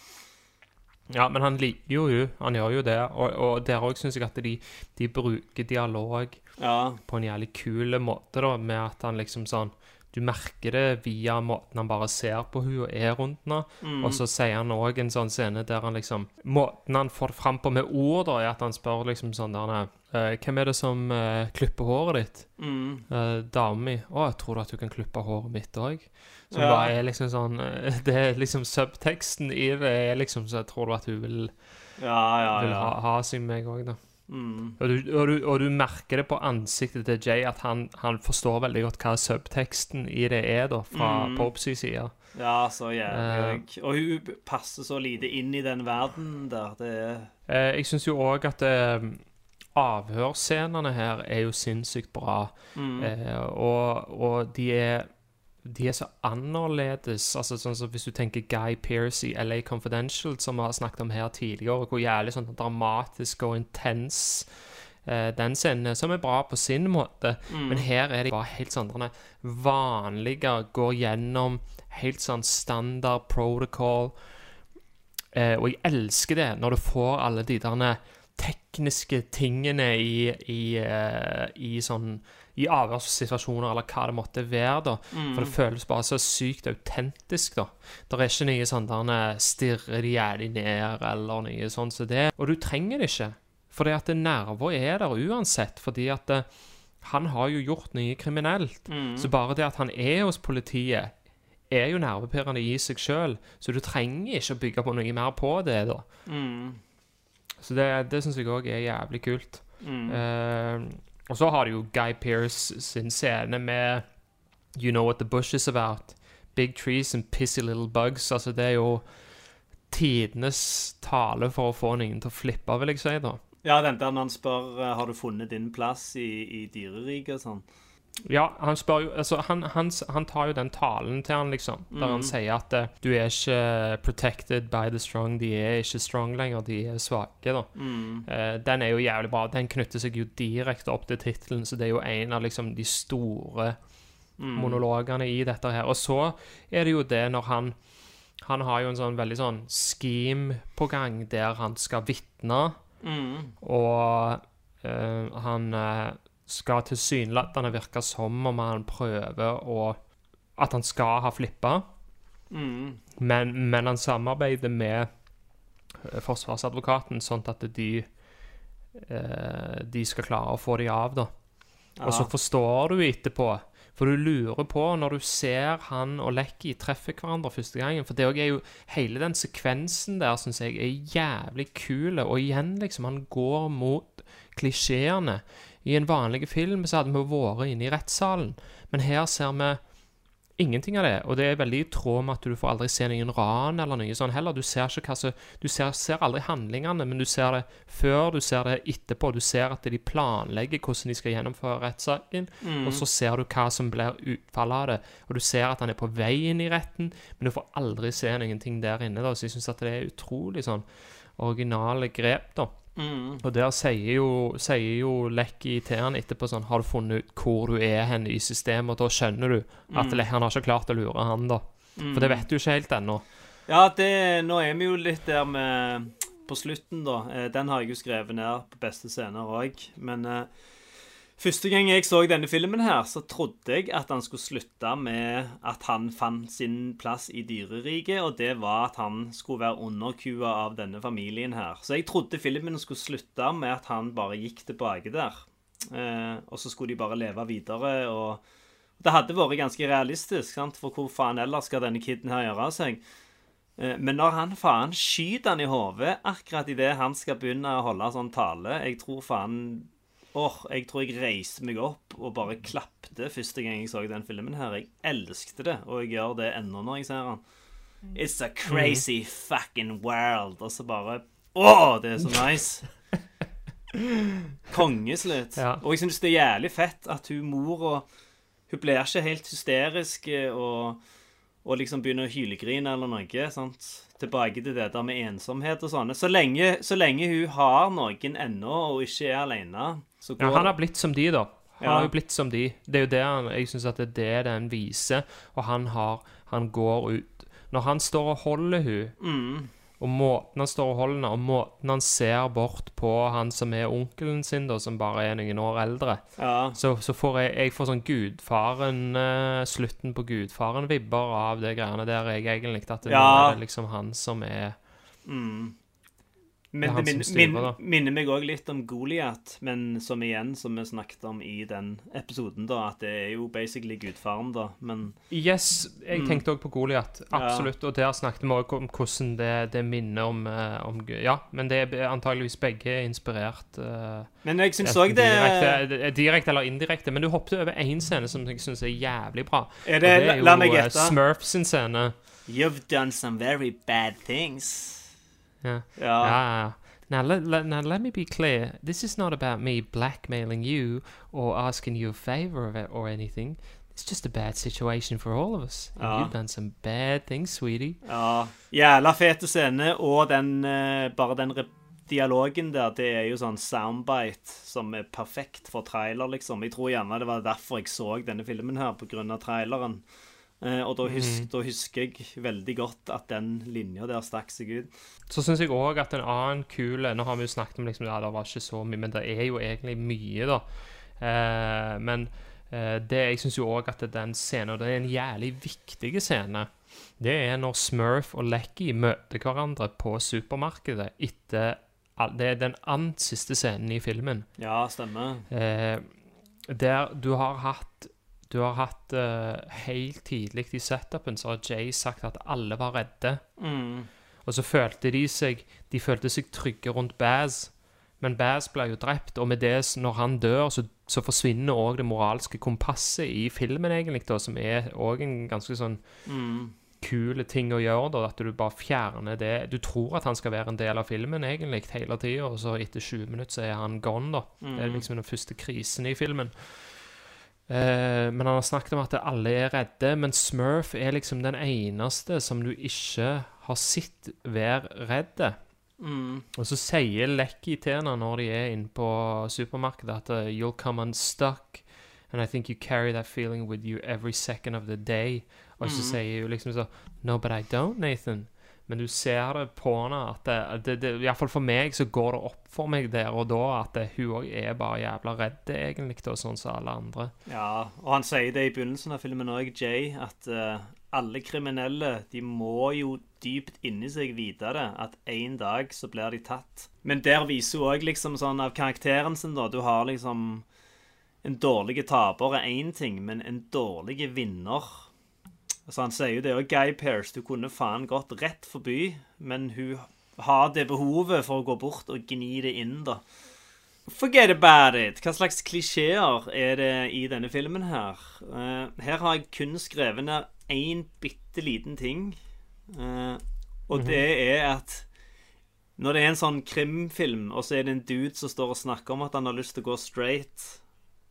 Ja, men han liker jo hun. Han gjør jo det. Og, og der òg syns jeg at de, de bruker dialog Ja, på en jævlig kul måte, da, med at han liksom sånn Du merker det via måten han bare ser på hun og er rundt henne. Og så sier han òg en sånn scene der han liksom Måten han får det fram på med ord, da, er at han spør liksom sånn der eh, Hvem er det som uh, klipper håret ditt? mm. Uh, Dama mi. Å, jeg tror du at du kan klippe håret mitt òg? Som Ja. bare er liksom sånn eh, Det er liksom subteksten i det er liksom så jeg tror du at hun vil, ja, ja. vil ha, ha seg med meg òg, da. Mm. Og du, og, du, og du merker det på ansiktet til Jay at han, han forstår veldig godt hva subteksten i det er, da, fra Mm. Popes side. Ja, så jævlig. Og hun passer så lite inn i den verden der. Det er uh, jeg syns jo òg at uh, avhørsscenene her er jo sinnssykt bra. mm. Uh, og, og de er de er så annerledes. altså sånn som Hvis du tenker Guy Pearce i LA Confidential, som vi har snakket om her tidligere, hvor jævlig sånn dramatisk og intens eh, den scenen, som er bra på sin måte. Mm. Men her er de bare helt sånn vanlige, går gjennom helt sånn standard protocol. Eh, og jeg elsker det når du får alle de der tekniske tingene i, i, uh, i sånn i avhørssituasjoner, eller hva det måtte være, da. For det føles bare så sykt autentisk, da. Det er ikke noe sånn der stirrer de jævlig ned, eller noe sånt som det. Og du trenger det ikke. Fordi at nerver er der uansett, fordi at eh, han har jo gjort noe kriminelt. Så bare det at han er hos politiet, er jo nervepirrende i seg sjøl, så du trenger ikke å bygge på noe mer på det, da. Mm. Så det, det syns jeg òg er jævlig kult. Mm. Eh, og så har du jo Guy Pearce sin scene med You Know What The Bush Is About. Big trees and pissy little bugs. Altså, det er jo tidenes tale for å få noen til å flippe, vil jeg si, da. Ja, den der når han spør eh, har du funnet din plass i, i dyreriket og sånn. Ja, han spør jo Altså, han, han, han tar jo den talen til han, liksom, der han sier at uh, du er ikke protected by the strong. De er ikke strong lenger, de er svake, da. Eh, den er jo jævlig bra. Den knytter seg jo direkte opp til tittelen, så det er jo en av liksom de store monologene i dette her. Og så er det jo det når han Han har jo en sånn veldig sånn scheme på gang der han skal vitne, og uh, han skal tilsynelatende virke som om han prøver å At han skal ha flippa, men, men han samarbeider med eh, forsvarsadvokaten, sånn at de eh, De skal klare å få de av, da. Og så forstår du etterpå, for du lurer på når du ser han og Lekki treffe hverandre første gangen. For det er jo Hele den sekvensen der syns jeg er jævlig kul. Og igjen, liksom, han går mot klisjeene. I en vanlig film så hadde vi vært inne i rettssalen, men her ser vi ingenting av det. Og det er veldig i tråd med at du får aldri se noen ran eller noe sånt heller. Du ser hva Du ser, ser aldri handlingene, men du ser det før, du ser det etterpå. Du ser at de planlegger hvordan de skal gjennomføre rettssaken, og så ser du hva som blir utfallet av det. Og du ser at han er på vei inn i retten, men du får aldri se noen ting der inne. da, Så jeg syns at det er utrolig sånn originale grep, da. Og der sier jo, sier jo Lekki til han etterpå sånn Har du funnet ut hvor du er hen i systemet? Og da skjønner du at mm. han har ikke klart å lure han, da. For det vet du ikke helt ennå. Ja, det, nå er vi jo litt der med På slutten, da. Eh, Den har jeg jo skrevet ned på beste scener òg. Men eh, første gang jeg så denne filmen her, så trodde jeg at han skulle slutte med at han fant sin plass i dyreriket, og det var at han skulle være underkua av denne familien her. Så jeg trodde filmen skulle slutte med at han bare gikk tilbake der. Eh, og så skulle de bare leve videre og Det hadde vært ganske realistisk, sant? for hvor faen ellers skal denne kiden her gjøre av seg? Eh, Men når han faen skyter han i hodet akkurat idet han skal begynne å holde sånn tale Jeg tror faen Åh, jeg tror jeg reiste meg opp og bare klapte første gang jeg så den filmen her. Jeg elsket det, og jeg gjør det ennå når jeg ser den. It's a crazy fucking world. Og så bare Åh, det er så nice! Kongeslutt. Ja. Og jeg syns det er jævlig fett at hun mora Hun blir ikke helt hysterisk og, og liksom begynner å hylegrine eller noe. sant? Tilbake til det der med ensomhet og sånne. Så lenge, så lenge hun har noen ennå og ikke er alene, så går Ja, han har blitt som de, da. Han Ja. har jo blitt som de. Det er jo det han, jeg syns at det er det den viser, og han har Han går ut Når han står og holder hun mm, og måten han står og holder og måten han ser bort på han som er onkelen sin, da, som bare er noen år eldre, Ja. så, så får jeg, jeg får sånn Gudfaren uh, Slutten på Gudfaren-vibber av det greiene der, jeg egentlig. At det Ja. er liksom han som er Mm. Det Men er det, han min, styrer, min, minner meg òg litt om Goliat, men som igjen, som vi snakket om i den episoden, da, at det er jo basically gudfaren, da, men Yes, jeg Mm. tenkte òg på Goliat. Absolutt. Og der snakket vi òg om hvordan det, det minner om, eh, om Ja, men det er antageligvis begge inspirert uh, Men jeg syns òg det direkte, eh, direkte eller indirekte. Men du hoppet over én scene som jeg syns er jævlig bra. Er Og det, la, la meg gjette. Smurf sin scene. You've done some very bad things. Ja. Ja. Ja. Now let, let, now let me be clear. This is not about me blackmailing you or asking you a favor of it or anything. It's just a bad situation for all of us. Ja. you've done some bad things, sweetie. Ja, Jævla fete scene, og den eh, bare den dialogen der, det er jo sånn soundbite som er perfekt for trailer, liksom. Jeg tror gjerne det var derfor jeg så denne filmen her, av traileren. Eh, og da, husk, da husker jeg veldig godt at den linja der stakk seg ut. Så syns jeg òg at en annen kule Nå har vi jo snakket om liksom, ja, det var ikke så mye, men det er jo egentlig mye, da. Eh, men eh, det, jeg syns jo òg at den scenen, og det er en jævlig viktig scene, det er når Smurf og Lecky møter hverandre på supermarkedet etter Det er den annet siste scenen i filmen. Ja, stemmer. Eh, der du har hatt Du har hatt uh, Helt tidlig i setupen så har Jay sagt at alle var redde. Mm. Og så følte de seg De følte seg trygge rundt Baz. Men Baz ble jo drept, og med det, når han dør, så, så forsvinner òg det moralske kompasset i filmen, egentlig, da, som er òg en ganske sånn Mm. kule ting å gjøre, da, at du bare fjerner det. Du tror at han skal være en del av filmen egentlig hele tida, og så etter 20 minutter så er han gone, da. Det er Mhm. liksom den første krisen i filmen. Eh, men han har snakket om at alle er redde, men Smurf er liksom den eneste som du ikke har sett være redd. Mm. Og så sier Lekki til henne når de er inne på supermarkedet at uh, You'll come unstuck, and I think you carry that feeling with you every second of the day. Og så mm. sier hun liksom så No, but I don't, Nathan. Men du ser det på henne at det, det, det, Iallfall for meg så går det opp for meg der og da at det, hun òg er bare jævla redd, egentlig, da, sånn som alle andre. Ja, og han sier det i begynnelsen av filmen òg, Jay, at uh, alle kriminelle de må jo dypt inni seg vite det, at en dag så blir de tatt. Men der viser hun òg liksom sånn av karakteren sin, da. Du har liksom En dårlig taper er én ting, men en dårlig vinner Altså Han sier jo det òg, Guy Pearce. Du kunne faen gått rett forbi, men hun har det behovet for å gå bort og gni det inn, da. Forget about it! Hva slags klisjeer er det i denne filmen her? Uh, her har jeg kun skrevet ned én bitte liten ting. Uh, og det er at når det er en sånn krimfilm, og så er det en dude som står og snakker om at han har lyst til å gå straight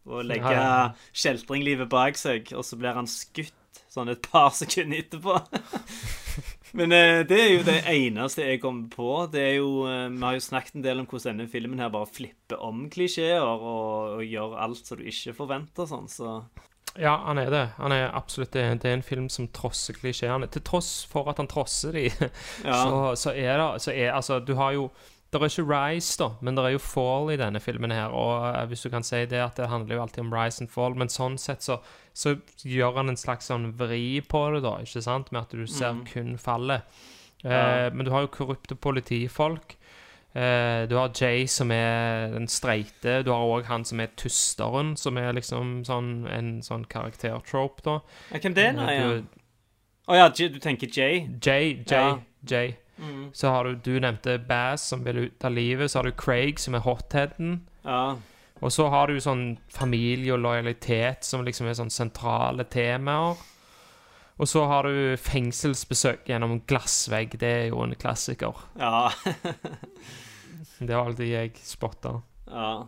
og legge Ja, ja, ja. kjeltringlivet bak seg, og så blir han skutt sånn et par sekunder etterpå. Men eh, det er jo det eneste jeg kommer på. Det er jo, eh, Vi har jo snakket en del om hvordan denne filmen her bare flipper om klisjeer og, og gjør alt som du ikke forventer. sånn, så... Ja, han er det. Han er absolutt det. Det er en film som trosser klisjeene. Til tross for at han trosser de, Ja. så, så er det så er, Altså, du har jo Det er ikke Rise, da, men det er jo Fall i denne filmen her. Og eh, hvis du kan si det, at det handler jo alltid om Rise and Fall, men sånn sett så, så gjør han en slags sånn vri på det, da, ikke sant? Med at du ser mm. kun fallet. Eh, Men du har jo korrupte politifolk. Eh, du har Jay som er den streite. Du har òg han som er tusteren, som er liksom sånn en sånn karaktertrope, da. Ja, hvem det er nå, Eh, ja? Å ja, du tenker Jay? Jay, Jay, Ja. Jay. Mm. Så har du Du nevnte Bass, som vil ut av livet. Så har du Craig, som er hotheaden. Ja. Og så har du sånn familie og lojalitet, som liksom er sånn sentrale temaer. Og så har du fengselsbesøk gjennom glassvegg. Det er jo en klassiker. Ja. Det var alltid jeg spotta. ja.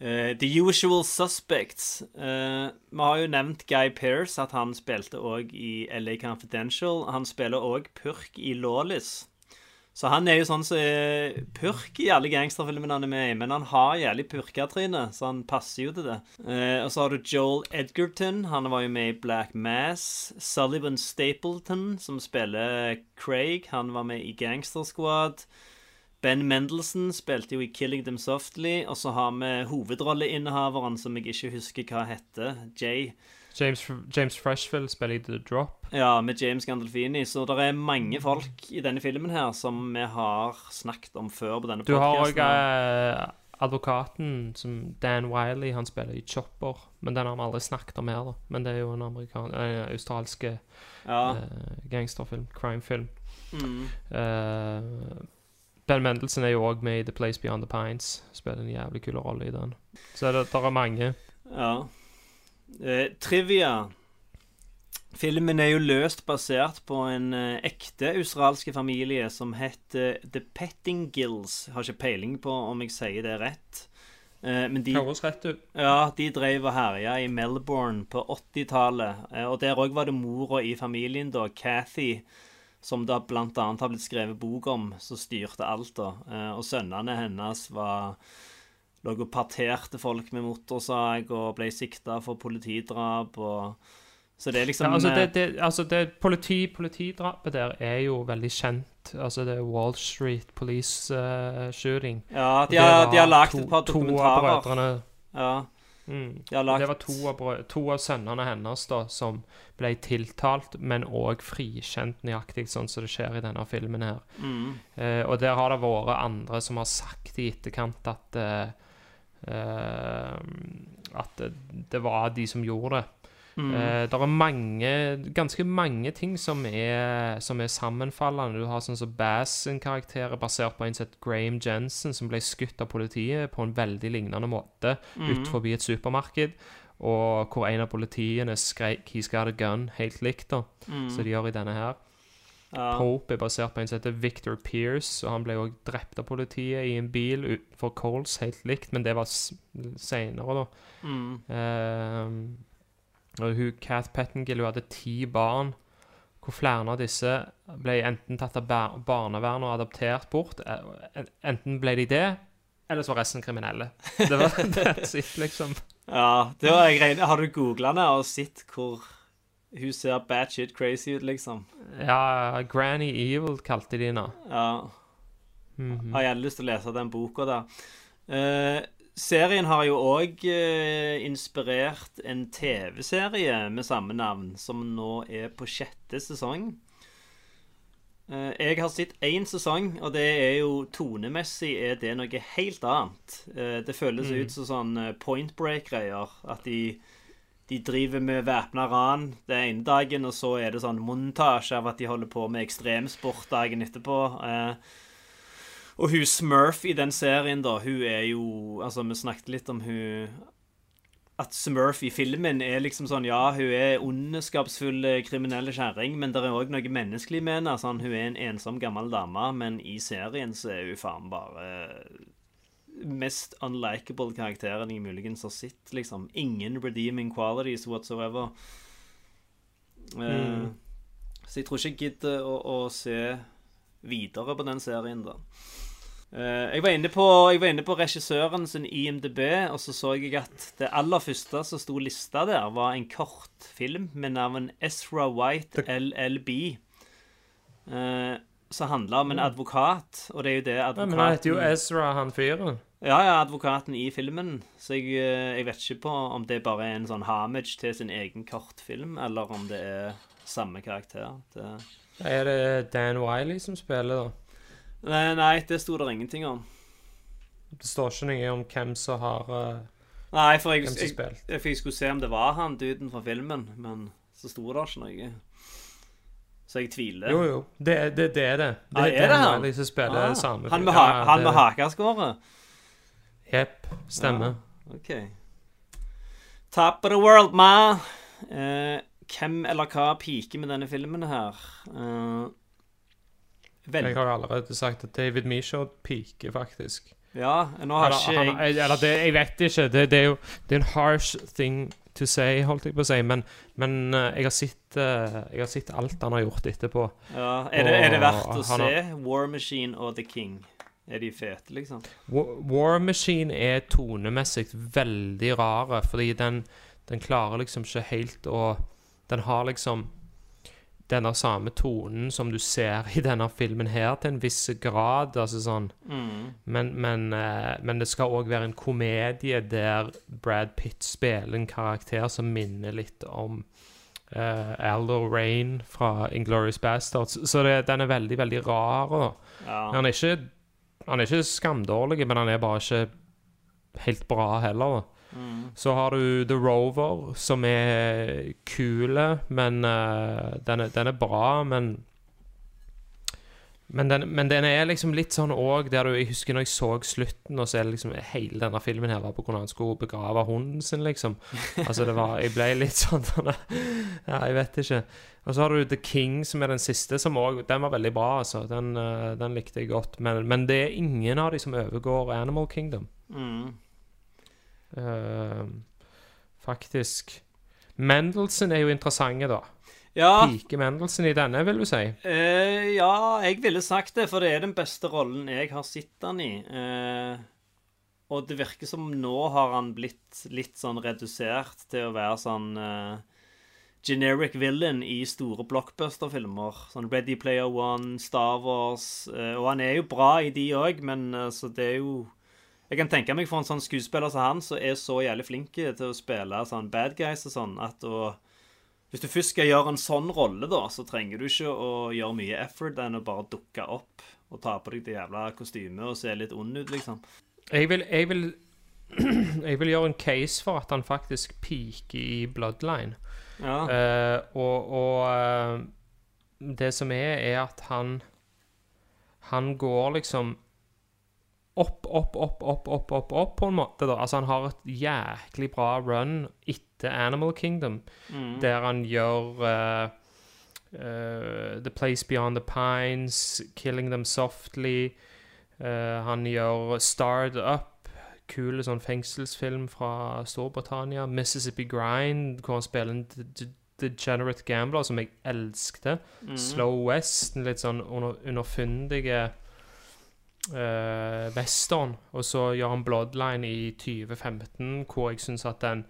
Eh, the Usual Suspects. Uh, vi har jo nevnt Guy Pearce, at han spilte òg i LA Confidential. Han spiller òg purk i Lawless. Så han er jo sånn som er purk i alle gangsterfilmene han er med i, men han har jævlig purketryne, så han passer jo til det. Uh, og så har du Joel Edgerton. Han var jo med i Black Mass. Sullivan Stapleton, som spiller Craig. Han var med i Gangster Squad. Ben Mendelsohn spilte jo i 'Killing Them Softly'. Og så har vi hovedrolleinnehaveren, som jeg ikke husker hva heter. Jay. James, James Freshfield spiller i The Drop. Ja, med James Gandolfini. Så det er mange folk i denne filmen her som vi har snakket om før på denne Du har òg eh, advokaten som Dan Wiley. Han spiller i Chopper, men den har vi aldri snakket om her, da. Men det er jo en amerikan eh, australsk Ja. uh, gangsterfilm. Crimefilm. Mm. Eh, ben Mendelsen er jo òg med i The Place Beyond the Pines. Spiller en jævlig kul rolle i den. Så det, der er mange. Ja. Eh, trivia. Filmen er jo løst basert på en eh, ekte australske familie som heter The Pettingills. Jeg har ikke peiling på om jeg sier det rett. Eh, men de, Høres rett ut. ja, de drev og herja i Melbourne på 80-tallet. Eh, og der òg var det mora i familien, da, Cathy, som det annet har blitt skrevet bok om, som styrte alt. da. Eh, og sønnene hennes var lå og parterte folk med motorsag og ble sikta for politidrap og Så det er liksom Ja, altså, eh, det, det, altså det politi, politidrapet der er jo veldig kjent. Altså, det er Wall Street Police uh, shooting. Ja, de har, det de har lagt to- et par To av dokumentarer. brødrene Ja, Mm. lagt Det var to av, to av sønnene hennes da, som ble tiltalt, men òg frikjent nøyaktig, sånn som det skjer i denne filmen her. mm, Eh, og der har det vært andre som har sagt i etterkant at eh, eh, At det, det var de som gjorde det. Mm. Eh, det er mange, ganske mange ting som er, som er sammenfallende. Du har sånn som Bass-karakterer karakter er basert på en sett Graham Jensen, som ble skutt av politiet på en veldig lignende måte Mm. ut forbi et supermarked. Og hvor en av politiene skrek 'He's got a gun', helt likt, da. mm. Så de gjør i denne her. ja. Pope er basert på en som heter Victor Pierce, og han ble òg drept av politiet i en bil utenfor Coles, helt likt, men det var seinere, da. Mm. Ehm, og hun, Cath Pettengill hun hadde ti barn, hvor flere av disse ble enten tatt av bar barnevernet og adoptert bort. eh, Enten ble de det, eller så var resten kriminelle. Det var that's it, liksom. Ja, det var regner. Har du googla det og sett hvor hun ser bad shit crazy ut, liksom? Ja, Granny Evil kalte de henne. Ja. Mhm. Har jeg lyst til å lese den boka da. Eh, serien har jo òg inspirert en TV-serie med samme navn, som nå er på sjette sesong. Eh, jeg har sett én sesong, og det er jo tonemessig er det noe helt annet. Eh, det føles Mm. ut som sånn eh, point break-greier. At de, de driver med væpna ran den ene dagen, og så er det sånn montasje av at de holder på med ekstremsport dagen etterpå. Eh, og hun Smurf i den serien, da, hun er jo Altså, vi snakket litt om hun At Smurf i filmen er liksom sånn Ja, hun er ondskapsfull kriminell kriminelle kjerring, men det er òg noe menneskelig med henne. Sånn, hun er en ensom, gammel dame, men i serien så er hun faen bare eh, mest unlikable karakteren jeg muligens har sett, liksom. Ingen redeeming qualities whatsoever. Mm. Uh, Så jeg tror ikke jeg gidder å, å se videre på den serien, da. Eh, jeg, var inne på, jeg var inne på regissøren sin IMDb, og så så jeg at det aller første som sto lista der, var en kortfilm med navn Ezra White LLB. Uh, som handla om en advokat, og det er jo det Ja, advokaten men han heter jo Ezra, han fyren. ja, ja, advokaten i filmen. Så jeg, eh, jeg vet ikke på om det bare er en sånn homage til sin egen kortfilm, eller om det er samme karakter. Det... Er det Dan Wiley som spiller, da? Nei, det sto der ingenting om. Det står ikke noe om hvem som har eh, Nei, for jeg, jeg, jeg, jeg skulle se om det var han duden fra filmen, men så sto det ikke noe. Så jeg tviler. Jo, jo. Det, det, det er det. Det Ah, er er det han? Som spiller Ah, samme han med, ha, Ja, han med hakeskåret? Jepp. Stemmer. OK. Top of the world, ma. Eh, hvem eller hva piker med denne filmen her? Eh, vel, Jeg har allerede sagt at David Mishaw peaker, faktisk. ja, nå har Eller, ikke han, jeg eller det, jeg vet ikke. Det, det er jo det er en harsh thing to say, holdt jeg på å si. Men, men eh, jeg, har sett, eh, jeg har sett alt han har gjort etterpå. ja, er, det, er det verdt å se har- War Machine og The King? Er de fete, liksom? Wa- War Machine er tonemessig veldig rare, fordi den, den klarer liksom ikke helt å Den har liksom denne samme tonen som du ser i denne filmen her, til en viss grad. altså sånn Mm. Men, men, eh, men det skal òg være en komedie der Brad Pitt spiller en karakter som minner litt om uh, Aldo Rain fra Inglorious Bastards. Så det, den er veldig, veldig rar. Ja. Han er ikke Han er ikke skamdårlig, men han er bare ikke helt bra heller. Da. Så har du The Rover, som er kule, men uh, den, er, den er bra, men men den, men den er liksom litt sånn òg der du Jeg husker når jeg så slutten, og så er det liksom Hele denne filmen her var på av han skulle begrave hunden sin, liksom. Altså, det var Jeg ble litt sånn Ja, jeg vet ikke. Og så har du The King, som er den siste, som òg Den var veldig bra, altså. Den, eh, den likte jeg godt. Men, men det er ingen av de som overgår Animal Kingdom. Mm. Eh, faktisk. Mendelsen er jo interessante, da. Ja, Pike Mendelsen i denne, vil du si? Uh, ja, jeg ville sagt det, for det er den beste rollen jeg har sett han i. Uh, og det virker som nå har han blitt litt sånn redusert til å være sånn eh, generic villain i store blockbuster-filmer. Sånn Ready Player One, Star Wars Og han er jo bra i de òg, men så det er jo Jeg kan tenke meg for en sånn skuespiller som han, som er så jævlig flink til å spille sånn bad guys og sånn, at å Hvis du først skal gjøre en sånn rolle, da, så trenger du ikke å gjøre mye effort enn å bare dukke opp og ta på deg det jævla kostymet og se litt ond ut, liksom. Jeg vil, jeg vil Jeg vil gjøre en case for at han faktisk peaker i Bloodline. Ja. Uh, og og uh, det som er, er at han Han går liksom opp, opp, opp, opp, opp, opp, opp på en måte. da. Altså Han har et jæklig bra run etter Animal Kingdom, der han gjør uh, uh, The Place Beyond the Pines, Killing Them Softly. Uh, han gjør Starred Up, kul sånn fengselsfilm fra Storbritannia. Mississippi Grind, hvor han spiller en degenerate gambler som jeg elsket. Slow West, en litt sånn under, underfundige western. Og så gjør han Bloodline i 2015, hvor jeg syns at den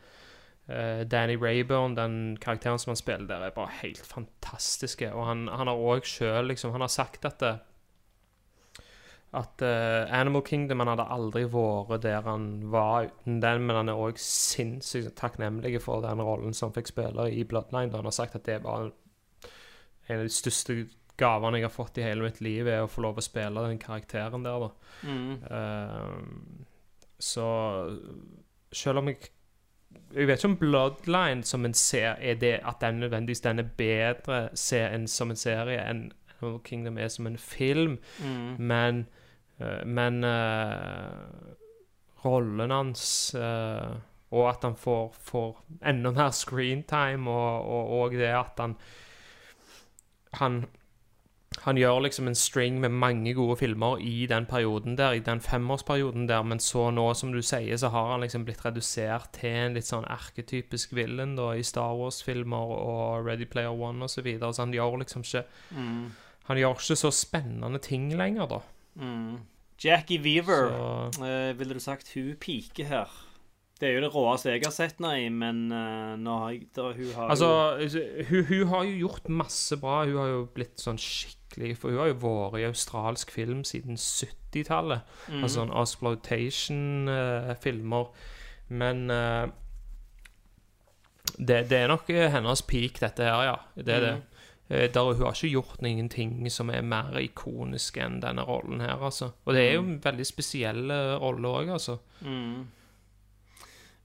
eh, Danny Rayburn, den karakteren som han spiller der, er bare helt fantastiske. Og han, han har òg sjøl liksom Han har sagt at det, at uh, Animal Kingdom Han hadde aldri vært der han var uten den, men han er òg sinnssykt takknemlig for den rollen som han fikk spille i Bloodline. da Han har sagt at det var en av de største gavene jeg har fått i hele mitt liv, er å få lov å spille den karakteren der, da. Mm. Uh, så selv om jeg Jeg vet ikke om Bloodline som en ser er det at den nødvendigvis den er bedre se, en, som en serie enn Animal Kingdom er som en film, Mm. men uh, Men uh, rollen hans uh, Og at han får, får enda mer screentime, og, og, og det at han Han han gjør liksom en string med mange gode filmer i den perioden der, i den femårsperioden der, men så nå, som du sier, så har han liksom blitt redusert til en litt sånn erketypisk villain da, i Star Wars-filmer og Ready Player One og så videre, så han gjør liksom ikke Mm. Han gjør ikke så spennende ting lenger, da. Mm. Jackie Weaver, Så eh, ville du sagt hun piker her? Det er jo det råeste jeg har sett nei, men eh, nå har jeg, da, hun har Altså, hun, hun har jo gjort masse bra. Hun har jo blitt sånn skikkelig For hun har jo vært i australsk film siden 70-tallet. Mm. Altså sånn exploitation-filmer. Men uh, det, det er nok eh, hennes peak, dette her, ja. Det er det. Mhm. Eh, Der, hun har ikke gjort noen ting som er mer ikonisk enn denne rollen her, altså. Og det er jo en veldig spesiell eh, rolle òg, altså. Mm.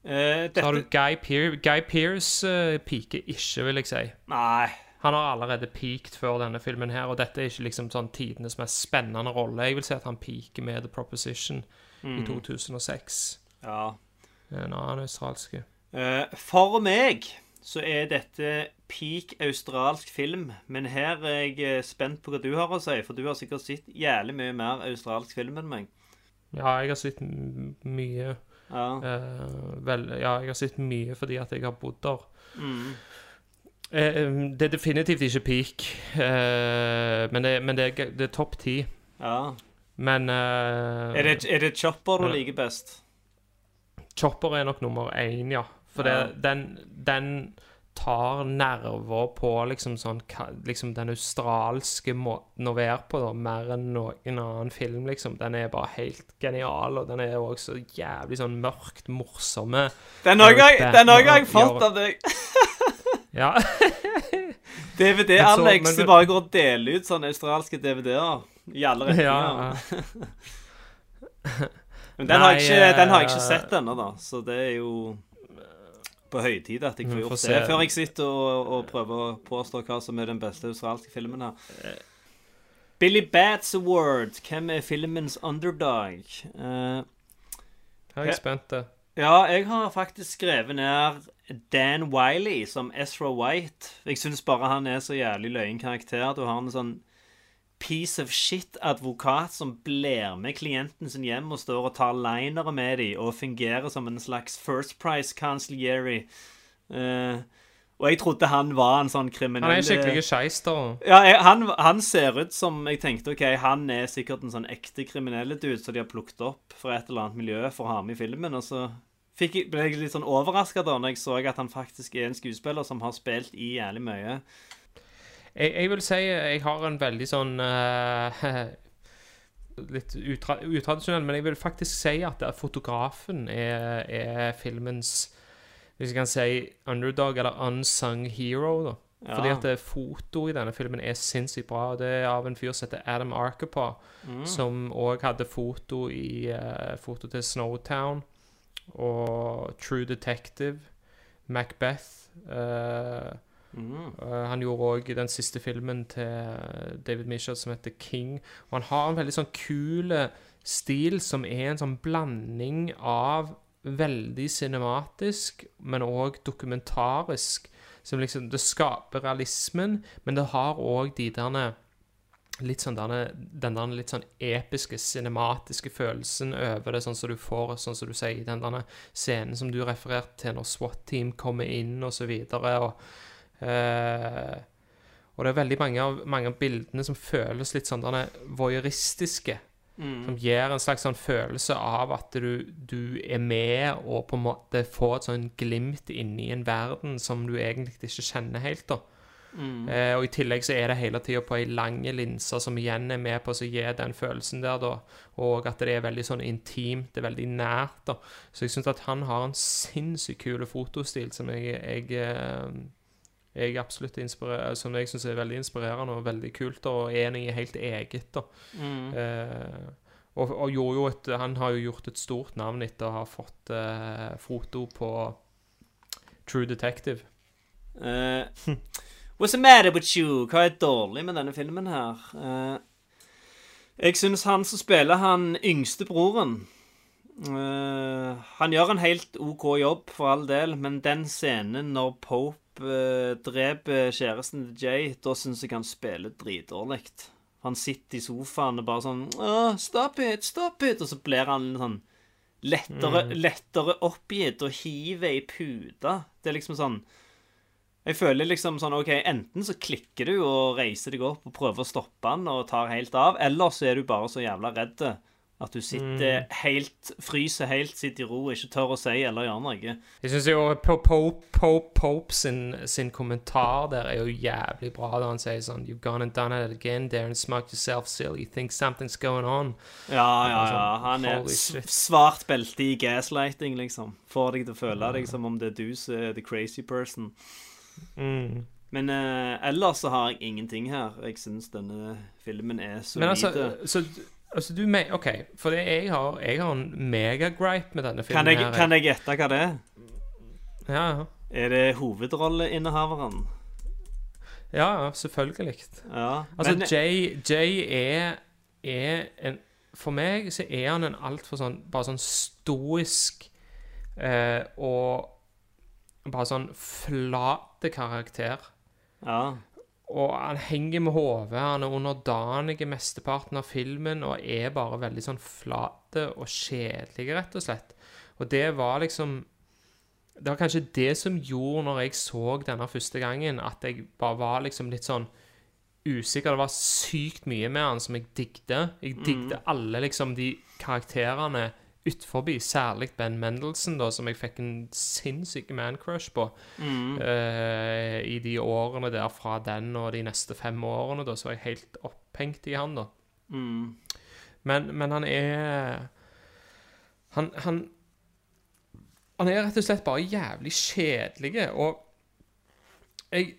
Eh, Så har du Guy, Pier Guy Pearce uh, peaker ikke, vil jeg si. Nei. Han har allerede peaked før denne filmen her, og dette er ikke liksom sånn tidenes mest spennende rolle. Jeg vil si at han peaker med The Proposition i 2006. Ja. En annen australske. Uh, for meg så er dette peak australsk film, men her er jeg eh, spent på hva du har å si, for du har sikkert sett jævlig mye mer australsk film enn meg. Ja, jeg har sett mye Ja. Uh, Vel, ja, jeg har sett mye fordi at jeg har bodd der. Mm. Eh, det er definitivt ikke peak, uh, men, det, men det, er, det er topp ti. ja. Men Er, det, er det Chopper du liker best? Chopper er nok nummer én, ja. For den, den tar nerver på liksom sånn Liksom den australske måten å være på, da, mer enn noen annen film, liksom. Den er bare helt genial, og den er òg så jævlig sånn mørkt morsomme. Den har jeg, har fått av deg. Ja. DVD-Alex, som bare går og deler ut sånne australske DVD-er i alle retninger. ja. Men den har, jeg ikke, den har jeg eh, ikke sett ennå, da. Så det er jo på høytid at jeg får gjort det. Før jeg sitter og, og prøver å påstå hva som er den beste australske filmen her. Billy Bats Award. Hvem er filmens underdog? Uh, Her er jeg spent. eh. ja, jeg har faktisk skrevet ned Dan Wiley som Ezra White. Jeg syns bare han er så jævlig løyen karakter. Du har en sånn piece of shit-advokat som blir med klienten sin hjem og står og tar linere med dem og fungerer som en slags First Price consigliere. Uh, Og jeg trodde han var en sånn kriminell Han er skikkelig da. Ja, jeg, han, han ser ut som Jeg tenkte ok, han er sikkert en sånn ekte kriminell dude som de har plukket opp fra et eller annet miljø for å ha med i filmen. Og så jeg, ble jeg litt sånn overraska da når jeg så at han faktisk er en skuespiller som har spilt i jævlig mye. Jeg, jeg vil si jeg har en veldig sånn uh, Litt utra utradisjonell, men jeg vil faktisk si at fotografen er, er filmens Hvis jeg kan si underdog eller unsung hero. da Ja. Fordi at det fotoet i denne filmen er sinnssykt bra. og Det er av en fyr som heter Adam Arkapaw, som òg hadde foto i uh, foto til Snowtown og True Detective, Macbeth. Eh, eh, han gjorde òg den siste filmen til David Michaud som heter King. Og han har en veldig sånn kul stil som er en sånn blanding av veldig cinematisk, men òg dokumentarisk. Som liksom Det skaper realismen, men det har òg de derne litt sånn denne, den der litt sånn episke, cinematiske følelsen over det, sånn som du får, sånn som du sier, den der scenen som du refererte til når SWAT-team kommer inn, og så videre, og eh, og det er veldig mange av, mange av bildene som føles litt sånn voyeuristiske, som gir en slags sånn følelse av at du, du er med og på en måte får et sånn glimt inni en verden som du egentlig ikke kjenner helt, da. Eh, og i tillegg så er det hele tida på ei lange linse som igjen er med på å gi den følelsen der, da. Og at det er veldig sånn intimt, det er veldig nært, da. Så jeg syns at han har en sinnssykt kul fotostil som jeg, jeg eh, jeg absolutt inspirer- som jeg syns er veldig inspirerende og veldig kult, da, og er noe helt eget. da. Eh, og, og et, han har jo gjort et stort navn etter å ha fått eh, foto på True Detective. Uh, what's the matter with you? Hva er dårlig med denne filmen her? Uh, jeg syns han som spiller han yngste broren uh, Han gjør en helt OK jobb, for all del, men den scenen når Pope eh, dreper kjæresten til Jay, da syns jeg han spiller dritdårlig. Han sitter i sofaen og bare sånn oh, Stop it, stop it! Og så blir han sånn lettere, lettere oppgitt og hiver i puta. Det er liksom sånn Jeg føler liksom sånn OK, enten så klikker du og reiser deg opp og prøver å stoppe han og tar helt av, eller så er du bare så jævla redd at du sitter helt Fryser helt, sitter i ro, ikke tør å si eller gjøre noe. Jeg syns jo Pope Pope, Pope, Pope sin, sin kommentar der er jo jævlig bra, da han sier sånn You've gone and done it again there and smoked yourself silly. You think something's going on. Ja, ja, ja. Sånn, Han er svart belte i gaslighting, liksom. Får deg til å føle deg som om det er du som er the crazy person. Mm. Men eh, ellers så har jeg ingenting her. Jeg syns denne filmen er så Men altså, så, altså du mener OK, for det jeg har Jeg har en megagripe med denne filmen. kan, jeg, her, kan jeg gjette hva det er? Ja, ja. Er det hovedrolleinnehaveren? Ja, selvfølgelig. Ja. Altså, men, Jay, Jay er, er en For meg så er han en altfor sånn Bare sånn stoisk eh, og bare sånn flate karakter. ja. Og han henger med hodet, han er underdanig i mesteparten av filmen og er bare veldig sånn flate og kjedelige, rett og slett. Og det var liksom Det var kanskje det som gjorde, når jeg så denne første gangen, at jeg bare var liksom litt sånn usikker. Det var sykt mye med han som jeg digget. Jeg digget alle liksom de karakterene utforbi, særlig Ben Mendelsohn, da, som jeg fikk en sinnssyk man-crush på uh, i de årene der fra den og de neste fem årene. Da, så var jeg helt opphengt i han, da. Men, men han er han, han Han er rett og slett bare jævlig kjedelig, og jeg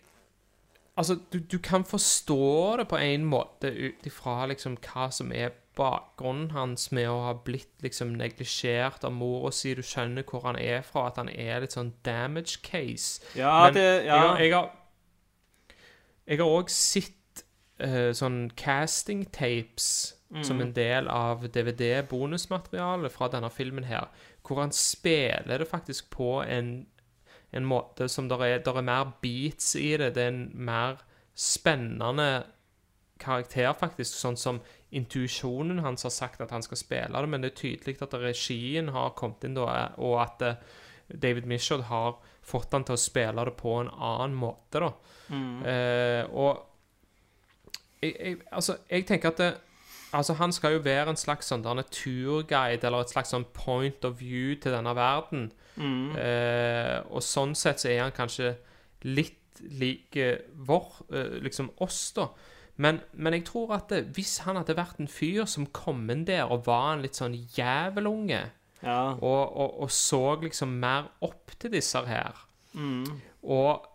Altså, du, du kan forstå det på en måte ut ifra liksom hva som er bakgrunnen hans med å ha blitt liksom neglisjert av mora si. Du skjønner hvor han er fra, at han er litt sånn damage case. Ja, Men det Ja. Jeg har Jeg har òg sett uh, sånn casting tapes som en del av DVD-bonusmaterialet fra denne filmen her, hvor han spiller det faktisk på en, en måte som der er, der er mer beats i det. Det er en mer spennende karakter, faktisk, sånn som intuisjonen hans har sagt at han skal spille det, men det er tydelig at regien har kommet inn da, og at eh, David Michaud har fått han til å spille det på en annen måte, da. Eh, og jeg, jeg, altså, jeg tenker at det, altså, han skal jo være en slags sånn turguide, eller et slags sånn point of view til denne verden. Eh, og sånn sett så er han kanskje litt lik eh, vår, eh, liksom oss, da. Men, men jeg tror at det, hvis han hadde vært en fyr som kom inn der og var en litt sånn jævelunge, Ja. og, og, og så liksom mer opp til disse her, og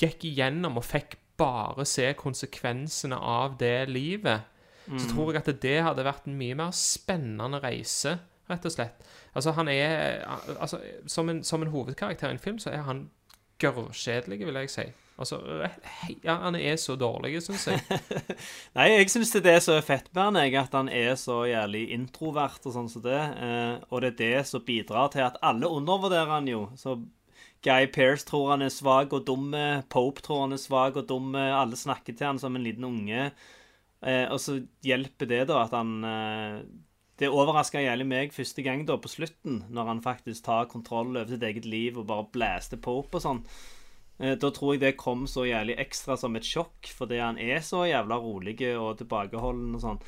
gikk igjennom og fikk bare se konsekvensene av det livet, så tror jeg at det hadde vært en mye mer spennende reise, rett og slett. Altså, han er altså, som, en, som en hovedkarakter i en film, så er han gørrkjedelig, vil jeg si. Altså, ja, han er så dårlig, syns jeg. Nei, jeg syns det er er fett med han, at han er så jævlig introvert og sånn som det. Eh, og det er det som bidrar til at alle undervurderer han jo. Så Guy Pearce tror han er svak og dum. Pope tror han er svak og dum. Alle snakker til han som en liten unge. Eh, og så hjelper det da at han eh, Det overraska jævlig meg første gang da, på slutten, når han faktisk tar kontroll over sitt eget liv og bare blaster Pope og sånn. Eh, Da tror jeg det kom så jævlig ekstra som et sjokk, fordi han er så jævla rolig og tilbakeholden og sånn.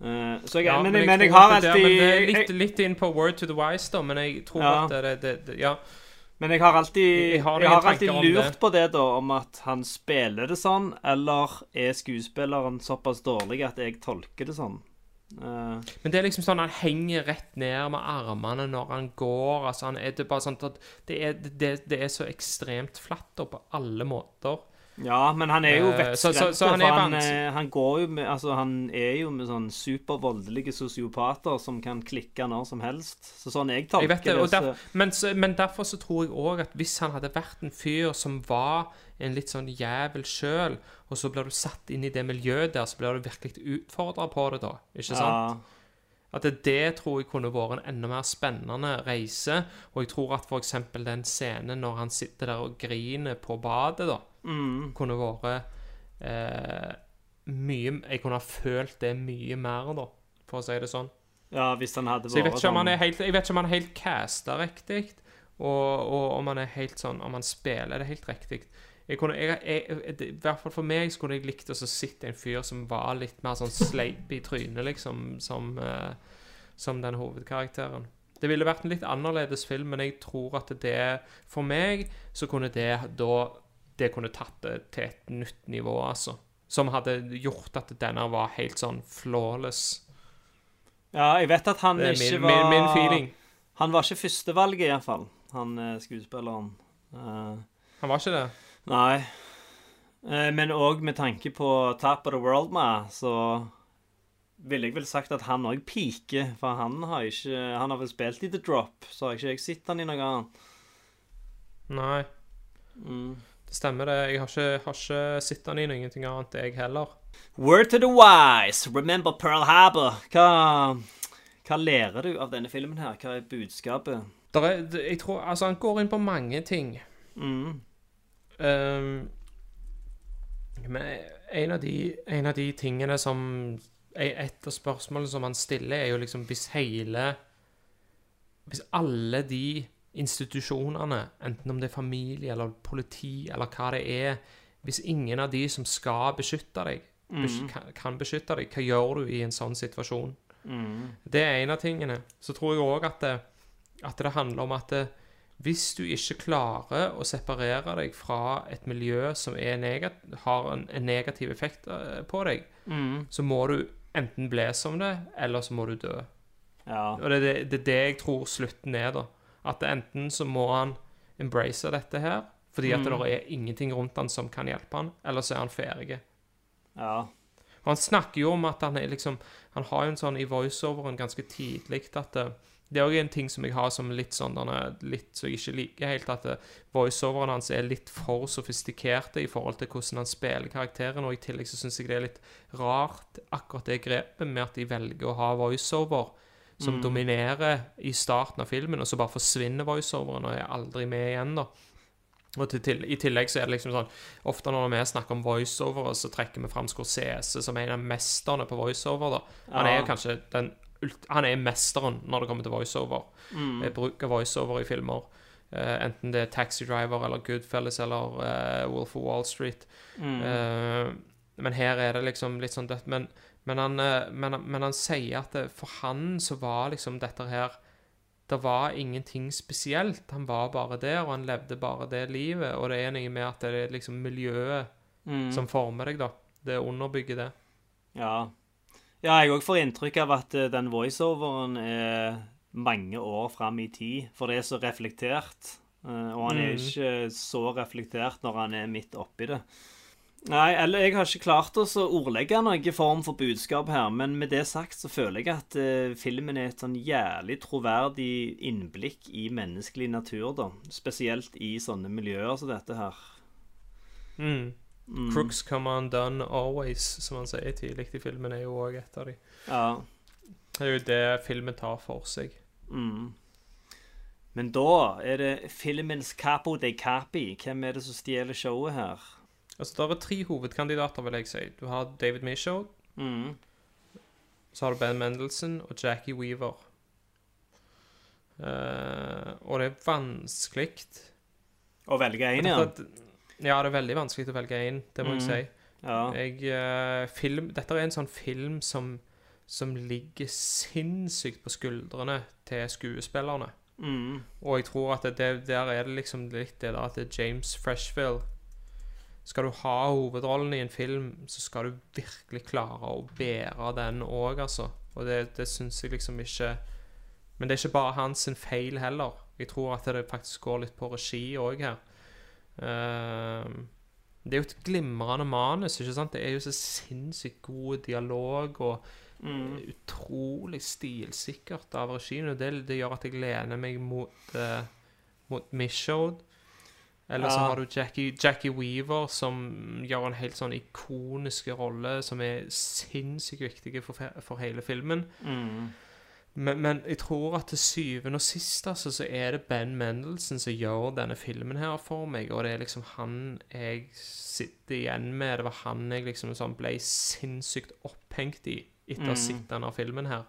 Eh, Så jeg, Ja, men, men, jeg, tror har det- alltid men det er litt, litt inn på word to the wise, da, men jeg tror Ja. at det, det, det Ja. men jeg har alltid, Jeg jeg har har alltid lurt det. på det, da, om at han spiller det sånn, eller er skuespilleren såpass dårlig at jeg tolker det sånn. Eh, Men det er liksom sånn han henger rett ned med armene når han går. altså han er det bare sånn at det er, det, det er så ekstremt flatt og på alle måter. ja, men han er jo vettskremt. så- vettskremte, så han eh, han går jo med Altså, han er jo med sånn supervoldelige sosiopater som kan klikke når som helst. Så sånn jeg tolker Jeg det, det, så- derf, men, men derfor så tror jeg òg at hvis han hadde vært en fyr som var en litt sånn jævel sjøl, og så blir du satt inn i det miljøet der, så blir du virkelig utfordra på det, da. Ikke sant? At det, det tror jeg kunne vært en enda mer spennende reise. Og jeg tror at f.eks. den scenen når han sitter der og griner på badet, da, Mm. kunne vært eh, mye Jeg kunne ha følt det mye mer, da, for å si det sånn. Ja, hvis han hadde Så jeg vet vært ikke om han sånn er helt, jeg vet ikke om han er helt casta riktig, og, og om han er helt sånn Om han spiller det helt riktig. Jeg kunne, jeg, jeg, det- I hvert fall for meg så kunne jeg likt å sitte en fyr som var litt mer sånn sleip i trynet, liksom, som, uh, som den hovedkarakteren. Det ville vært en litt annerledes film, men jeg tror at det For meg så kunne det da Det kunne tatt det til et nytt nivå, altså. Som hadde gjort at denne var helt sånn flawless. Ja, jeg vet at han er ikke var min, min feeling. Han var ikke førstevalget, iallfall, han eh, skuespilleren. Uh, Han var ikke det? Nei. Eh, men òg med tanke på Tap of the World med, så ville jeg vel sagt at han òg piker. For han har ikke Han har vel spilt i The Drop, så har ikke jeg sett han i noe annet. Nei. Mm. Det stemmer det. Jeg har ikke, har ikke sett han i noe ingenting annet, jeg heller. Word to the wise, remember Pearl Harbor. Hva, hva lærer du av denne filmen her? Hva er budskapet? Er, jeg tror, altså Han går inn på mange ting. Mm. Ehm, men en av, de, en av de tingene som Et av spørsmålene som han stiller, er jo liksom Hvis hele Hvis alle de institusjonene, enten om det er familie eller politi eller hva det er Hvis ingen av de som skal beskytte deg, bes- kan, kan beskytte deg, hva gjør du i en sånn situasjon? Det er en av tingene. Så tror jeg òg at, at det handler om at det, hvis du ikke klarer å separere deg fra et miljø som er har en, en negativ effekt eh, på deg, så må du enten bli som det, eller så må du dø. Ja. Og det er det, det, jeg tror slutten er, da. At enten så må han embrace dette her, fordi at det er ingenting rundt han som kan hjelpe han, eller så er han ferdig. ja. Og han snakker jo om at han er liksom Han har jo en sånn i voiceoveren ganske tidlig at det, det er òg en ting som jeg har som litt sånn er Litt Så jeg ikke liker helt, at det- voiceoveren hans er litt for sofistikerte i forhold til hvordan han spiller karakteren, og i tillegg så syns jeg det er litt rart, akkurat det grepet med at de velger å ha voiceover som dominerer i starten av filmen, og så bare forsvinner voiceoveren og er aldri med igjen, da. Og til, I tillegg så er det liksom sånn Ofte når vi snakker om voiceovere, så trekker vi fram Scorsese som en av mesterne på voiceover. da. Han er Ja. jo kanskje den Han er mesteren når det kommer til voiceover. Mm. Bruk av voiceover i filmer. Uh, enten det er Taxi Driver eller Goodfellas eller uh, Wolf of Wall Street. Mm. Uh, men her er det liksom litt sånn dødt. Men, men, han, men, men han sier at det, for han så var liksom dette her Det var ingenting spesielt. Han var bare der, og han levde bare det livet. Og det er noe med at det er liksom miljøet Mm. som former deg, da. Det underbygger det. Ja. Ja, jeg òg får inntrykk av at eh, den voiceoveren er mange år fram i tid, for det er så reflektert. eh, Og han er Mm. ikke så reflektert når han er midt oppi det. Nei, eller jeg har ikke klart å ordlegge noen form for budskap her, men med det sagt så føler jeg at eh, filmen er et sånn jævlig troverdig innblikk i menneskelig natur, da. Spesielt i sånne miljøer som dette her. Mm. Mm. Crooks come undone always, som han sier tidlig i filmen, er jo òg et av de. Ja. Det er jo det filmen tar for seg. Mm. Men da er det filmens capo de capi. Hvem er det som stjeler showet her? Altså, Det er tre hovedkandidater, vil jeg si. Du har David Michaud, Mm. så har du Ben Mendelsohn og Jackie Weaver. Uh, og det er vanskelig Å velge én, ja. Ja, det er veldig vanskelig å velge én, det må Mm. jeg si. ja. Jeg, uh, film, dette er en sånn film som, som ligger sinnssykt på skuldrene til skuespillerne. Mm. Og jeg tror at det, der er det liksom litt det der at det er James Freshfield Skal du ha hovedrollen i en film, så skal du virkelig klare å bære den òg, altså. Og det, det syns jeg liksom ikke Men det er ikke bare hans feil heller. Jeg tror at det faktisk går litt på regi òg her. Ehm, det er jo et glimrende manus, ikke sant? Det er jo så sinnssykt god dialog og Mm. utrolig stilsikkert av regien, og det, det gjør at jeg lener meg mot, uh, mot Michaud. Eller så Ja. har du Jackie, Jackie Weaver, som gjør en helt sånn ikonisk rolle, som er sinnssykt viktig for, for hele filmen. Mm. Men, men jeg tror at til syvende og sist altså, så er det Ben Mendelsen som gjør denne filmen her for meg, og det er liksom han jeg sitter igjen med. Det var han jeg liksom sånn ble sinnssykt opphengt i etter å ha Mm. sett denne filmen her.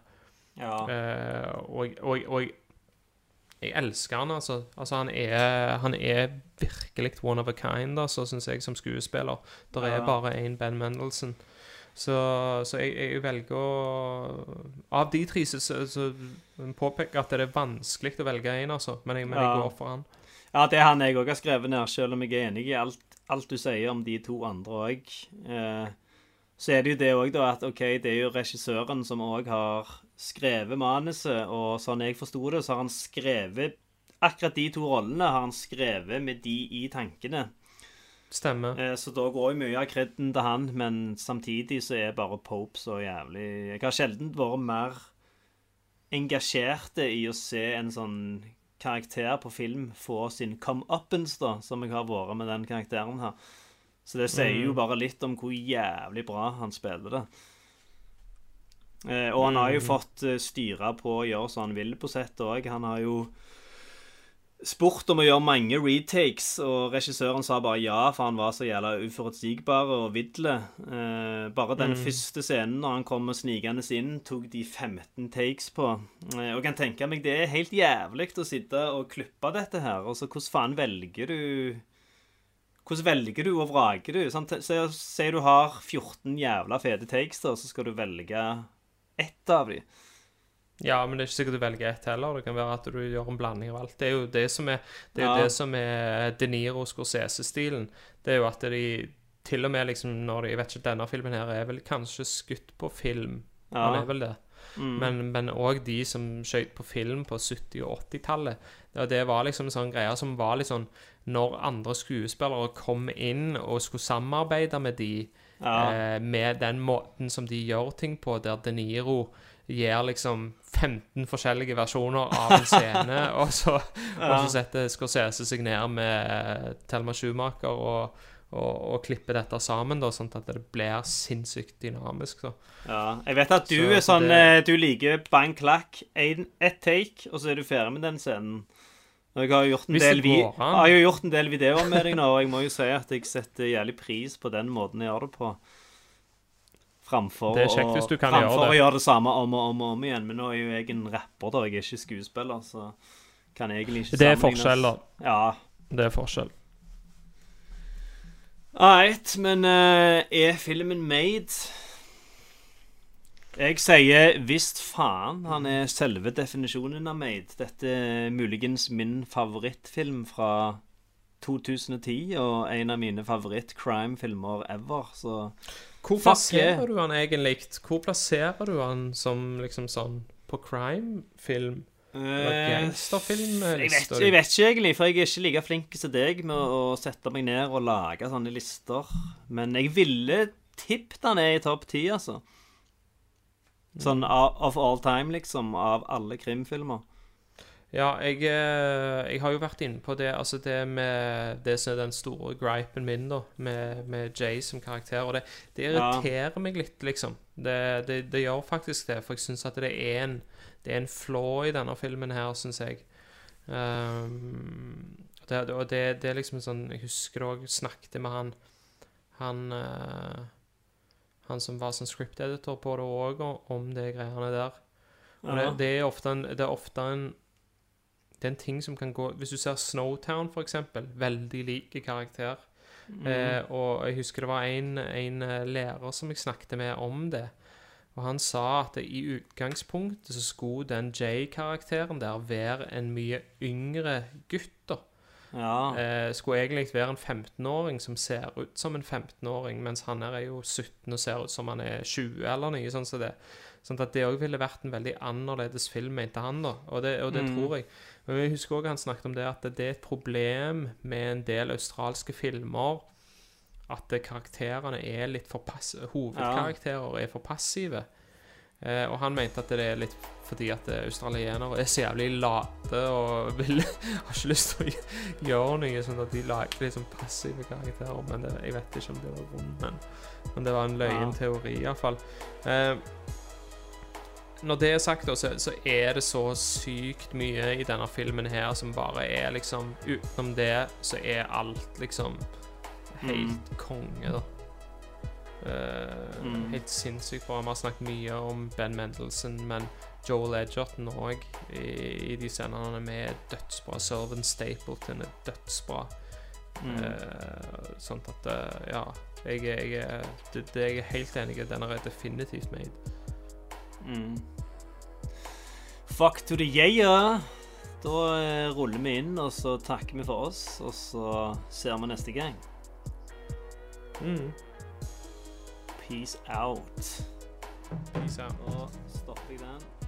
Ja. Uh, og, og, og jeg- elsker han, altså. altså han, er, han er virkelig one of a kind, altså, syns jeg, som skuespiller. Det er Ja. bare én Ben Mendelsohn. Så, så jeg, jeg velger å Av de tre så, så, påpeker at det er vanskelig å velge én, altså. Men jeg, men jeg Ja. går for han. ja, det er han jeg òg har skrevet ned, selv om jeg er enig i alt, alt du sier om de to andre òg. Eh, så er det jo det òg, da, at OK, det er jo regissøren som òg har skrevet manuset, og sånn jeg forsto det, så har han skrevet Akkurat de to rollene har han skrevet med de i tankene. Stemmer. Eh, Så da går jo mye av kreden til han, men samtidig så er bare Pope så jævlig Jeg har sjelden vært mer engasjerte i å se en sånn karakter på film få sin come-uppance, da, som jeg har vært med den karakteren her. Så det sier jo bare litt om hvor jævlig bra han spiller det. Eh, og han har jo fått eh, styre på å gjøre som han vil på settet òg. Han har jo spurt om å gjøre mange retakes, og regissøren sa bare ja, for han var så jævla uforutsigbar og vidle. Eh, bare den første scenen når han kom snikende inn, tok de 15 takes på. Eh, og kan tenke meg det er helt jævlig å sitte og klippe dette her. Altså, hvordan faen velger du hvordan velger du og vraker du? Se du har 14 jævla fete takes, da, så skal du velge ett av dem. Ja, men det er ikke sikkert du velger ett heller. Det kan være at du gjør en blanding av alt. Det er jo det som er, det er, Ja. det som er De Niro Scorsese-stilen. Det er jo at de til og med liksom når de, Jeg vet ikke, denne filmen her er vel kanskje skutt på film. Ja. Han er vel det. Men Men òg de som skjøt på film på 70- og 80-tallet. Det, det var liksom en sånn greie som var litt sånn Når andre skuespillere kom inn og skulle samarbeide med de Ja. eh, med den måten som de gjør ting på, der De Niro gir liksom 15 forskjellige versjoner av en scene, og, så, og så setter Scorsese seg ned med Thelma Schumacher og, og, og klipper dette sammen, da, sånn at det blir sinnssykt dynamisk. da. Ja, jeg vet at du Så er sånn det- eh, Du liker bang clack, ett take, og så er du ferdig med den scenen. Og jeg har gjort en del, går har jo gjort en del videoer med deg nå, og jeg må jo si at jeg setter jævlig pris på den måten jeg gjør det på. Framfor, kjekt å- framfor gjøre det. å gjøre det samme om og om og om igjen. Men nå er jo jeg en rapper, da. Jeg er ikke skuespiller, så Kan jeg egentlig ikke sammenlignes. Det er forskjell, da. Ja. Det er forskjell. Ålreit, men uh, er filmen made? Jeg sier visst faen. Han er selve definisjonen av made. Dette er muligens min favorittfilm fra 2010, og en av mine favoritt-crime-filmer ever, så Hvor plasserer du han egentlig? Hvor plasserer du han som liksom sånn på crime-film? Eh, gangsterfilm? jeg vet, jeg vet ikke egentlig, for jeg er ikke like flink som deg med å sette meg ned og lage sånne lister. Men jeg ville tippet han er i topp ti, altså. Sånn of all time, liksom. Av alle krimfilmer. Ja, jeg, eh, jeg har jo vært inne på det Altså det med Det som er den store gripen min, da, med, med Jay som karakter. Og det, det Ja. irriterer meg litt, liksom. Det, det, det gjør faktisk det, for jeg syns at det er en Det er en flaw i denne filmen her, syns jeg. Um, det, og det, det er liksom sånn Jeg husker òg snakket med han Han uh, Han som var sånn script editor på det òg, om de greiene der. Og det, det er ofte en Det er ofte en Det er en ting som kan gå Hvis du ser Snowtown, for eksempel. Veldig lik karakter. Eh, og jeg husker det var en, en eh, lærer som jeg snakket med om det. Og han sa at i utgangspunktet så skulle den J-karakteren der være en mye yngre gutt. da. Ja. Eh, skulle egentlig være en 15-åring som ser ut som en 15-åring, mens han her er jo 17 og ser ut som han er 20 eller noe sånn Så det. Sånn at det òg ville vært en veldig annerledes film, mente han, da. Og det, og det Mm. tror jeg. Og jeg husker også han snakket om det at det er et problem med en del australske filmer at karakterene er litt for pass Hovedkarakterer er for passive. Eh, og han mente at det er litt fordi at australienere er så jævlig late og vil, har ikke lyst til å gjøre noe, sånn at de lager liksom passive karakterer. Men det, jeg vet ikke om det var grunnen, men, men det var en løyen Ja. teori, iallfall. Eh, når det er sagt, så, så er det så sykt mye i denne filmen her som bare er liksom Utenom det så er alt liksom helt konge, da. Uh, Mm. Helt sinnssykt bra. Vi har snakket mye om Ben Mendelsohn, men Joel Edgerton òg i, i de scenene med, dødsbra. Servant Stapleton er dødsbra. Mm. Uh, sånn at eh, Ja. Jeg, jeg, det, det, jeg er helt enig. Den er definitivt made. Mm. Fuck to the yeah. Da eh, ruller vi inn, og så takker vi for oss. Og så ser vi neste gang. Mm. Peace out. Peace out. Nå stopper jeg den.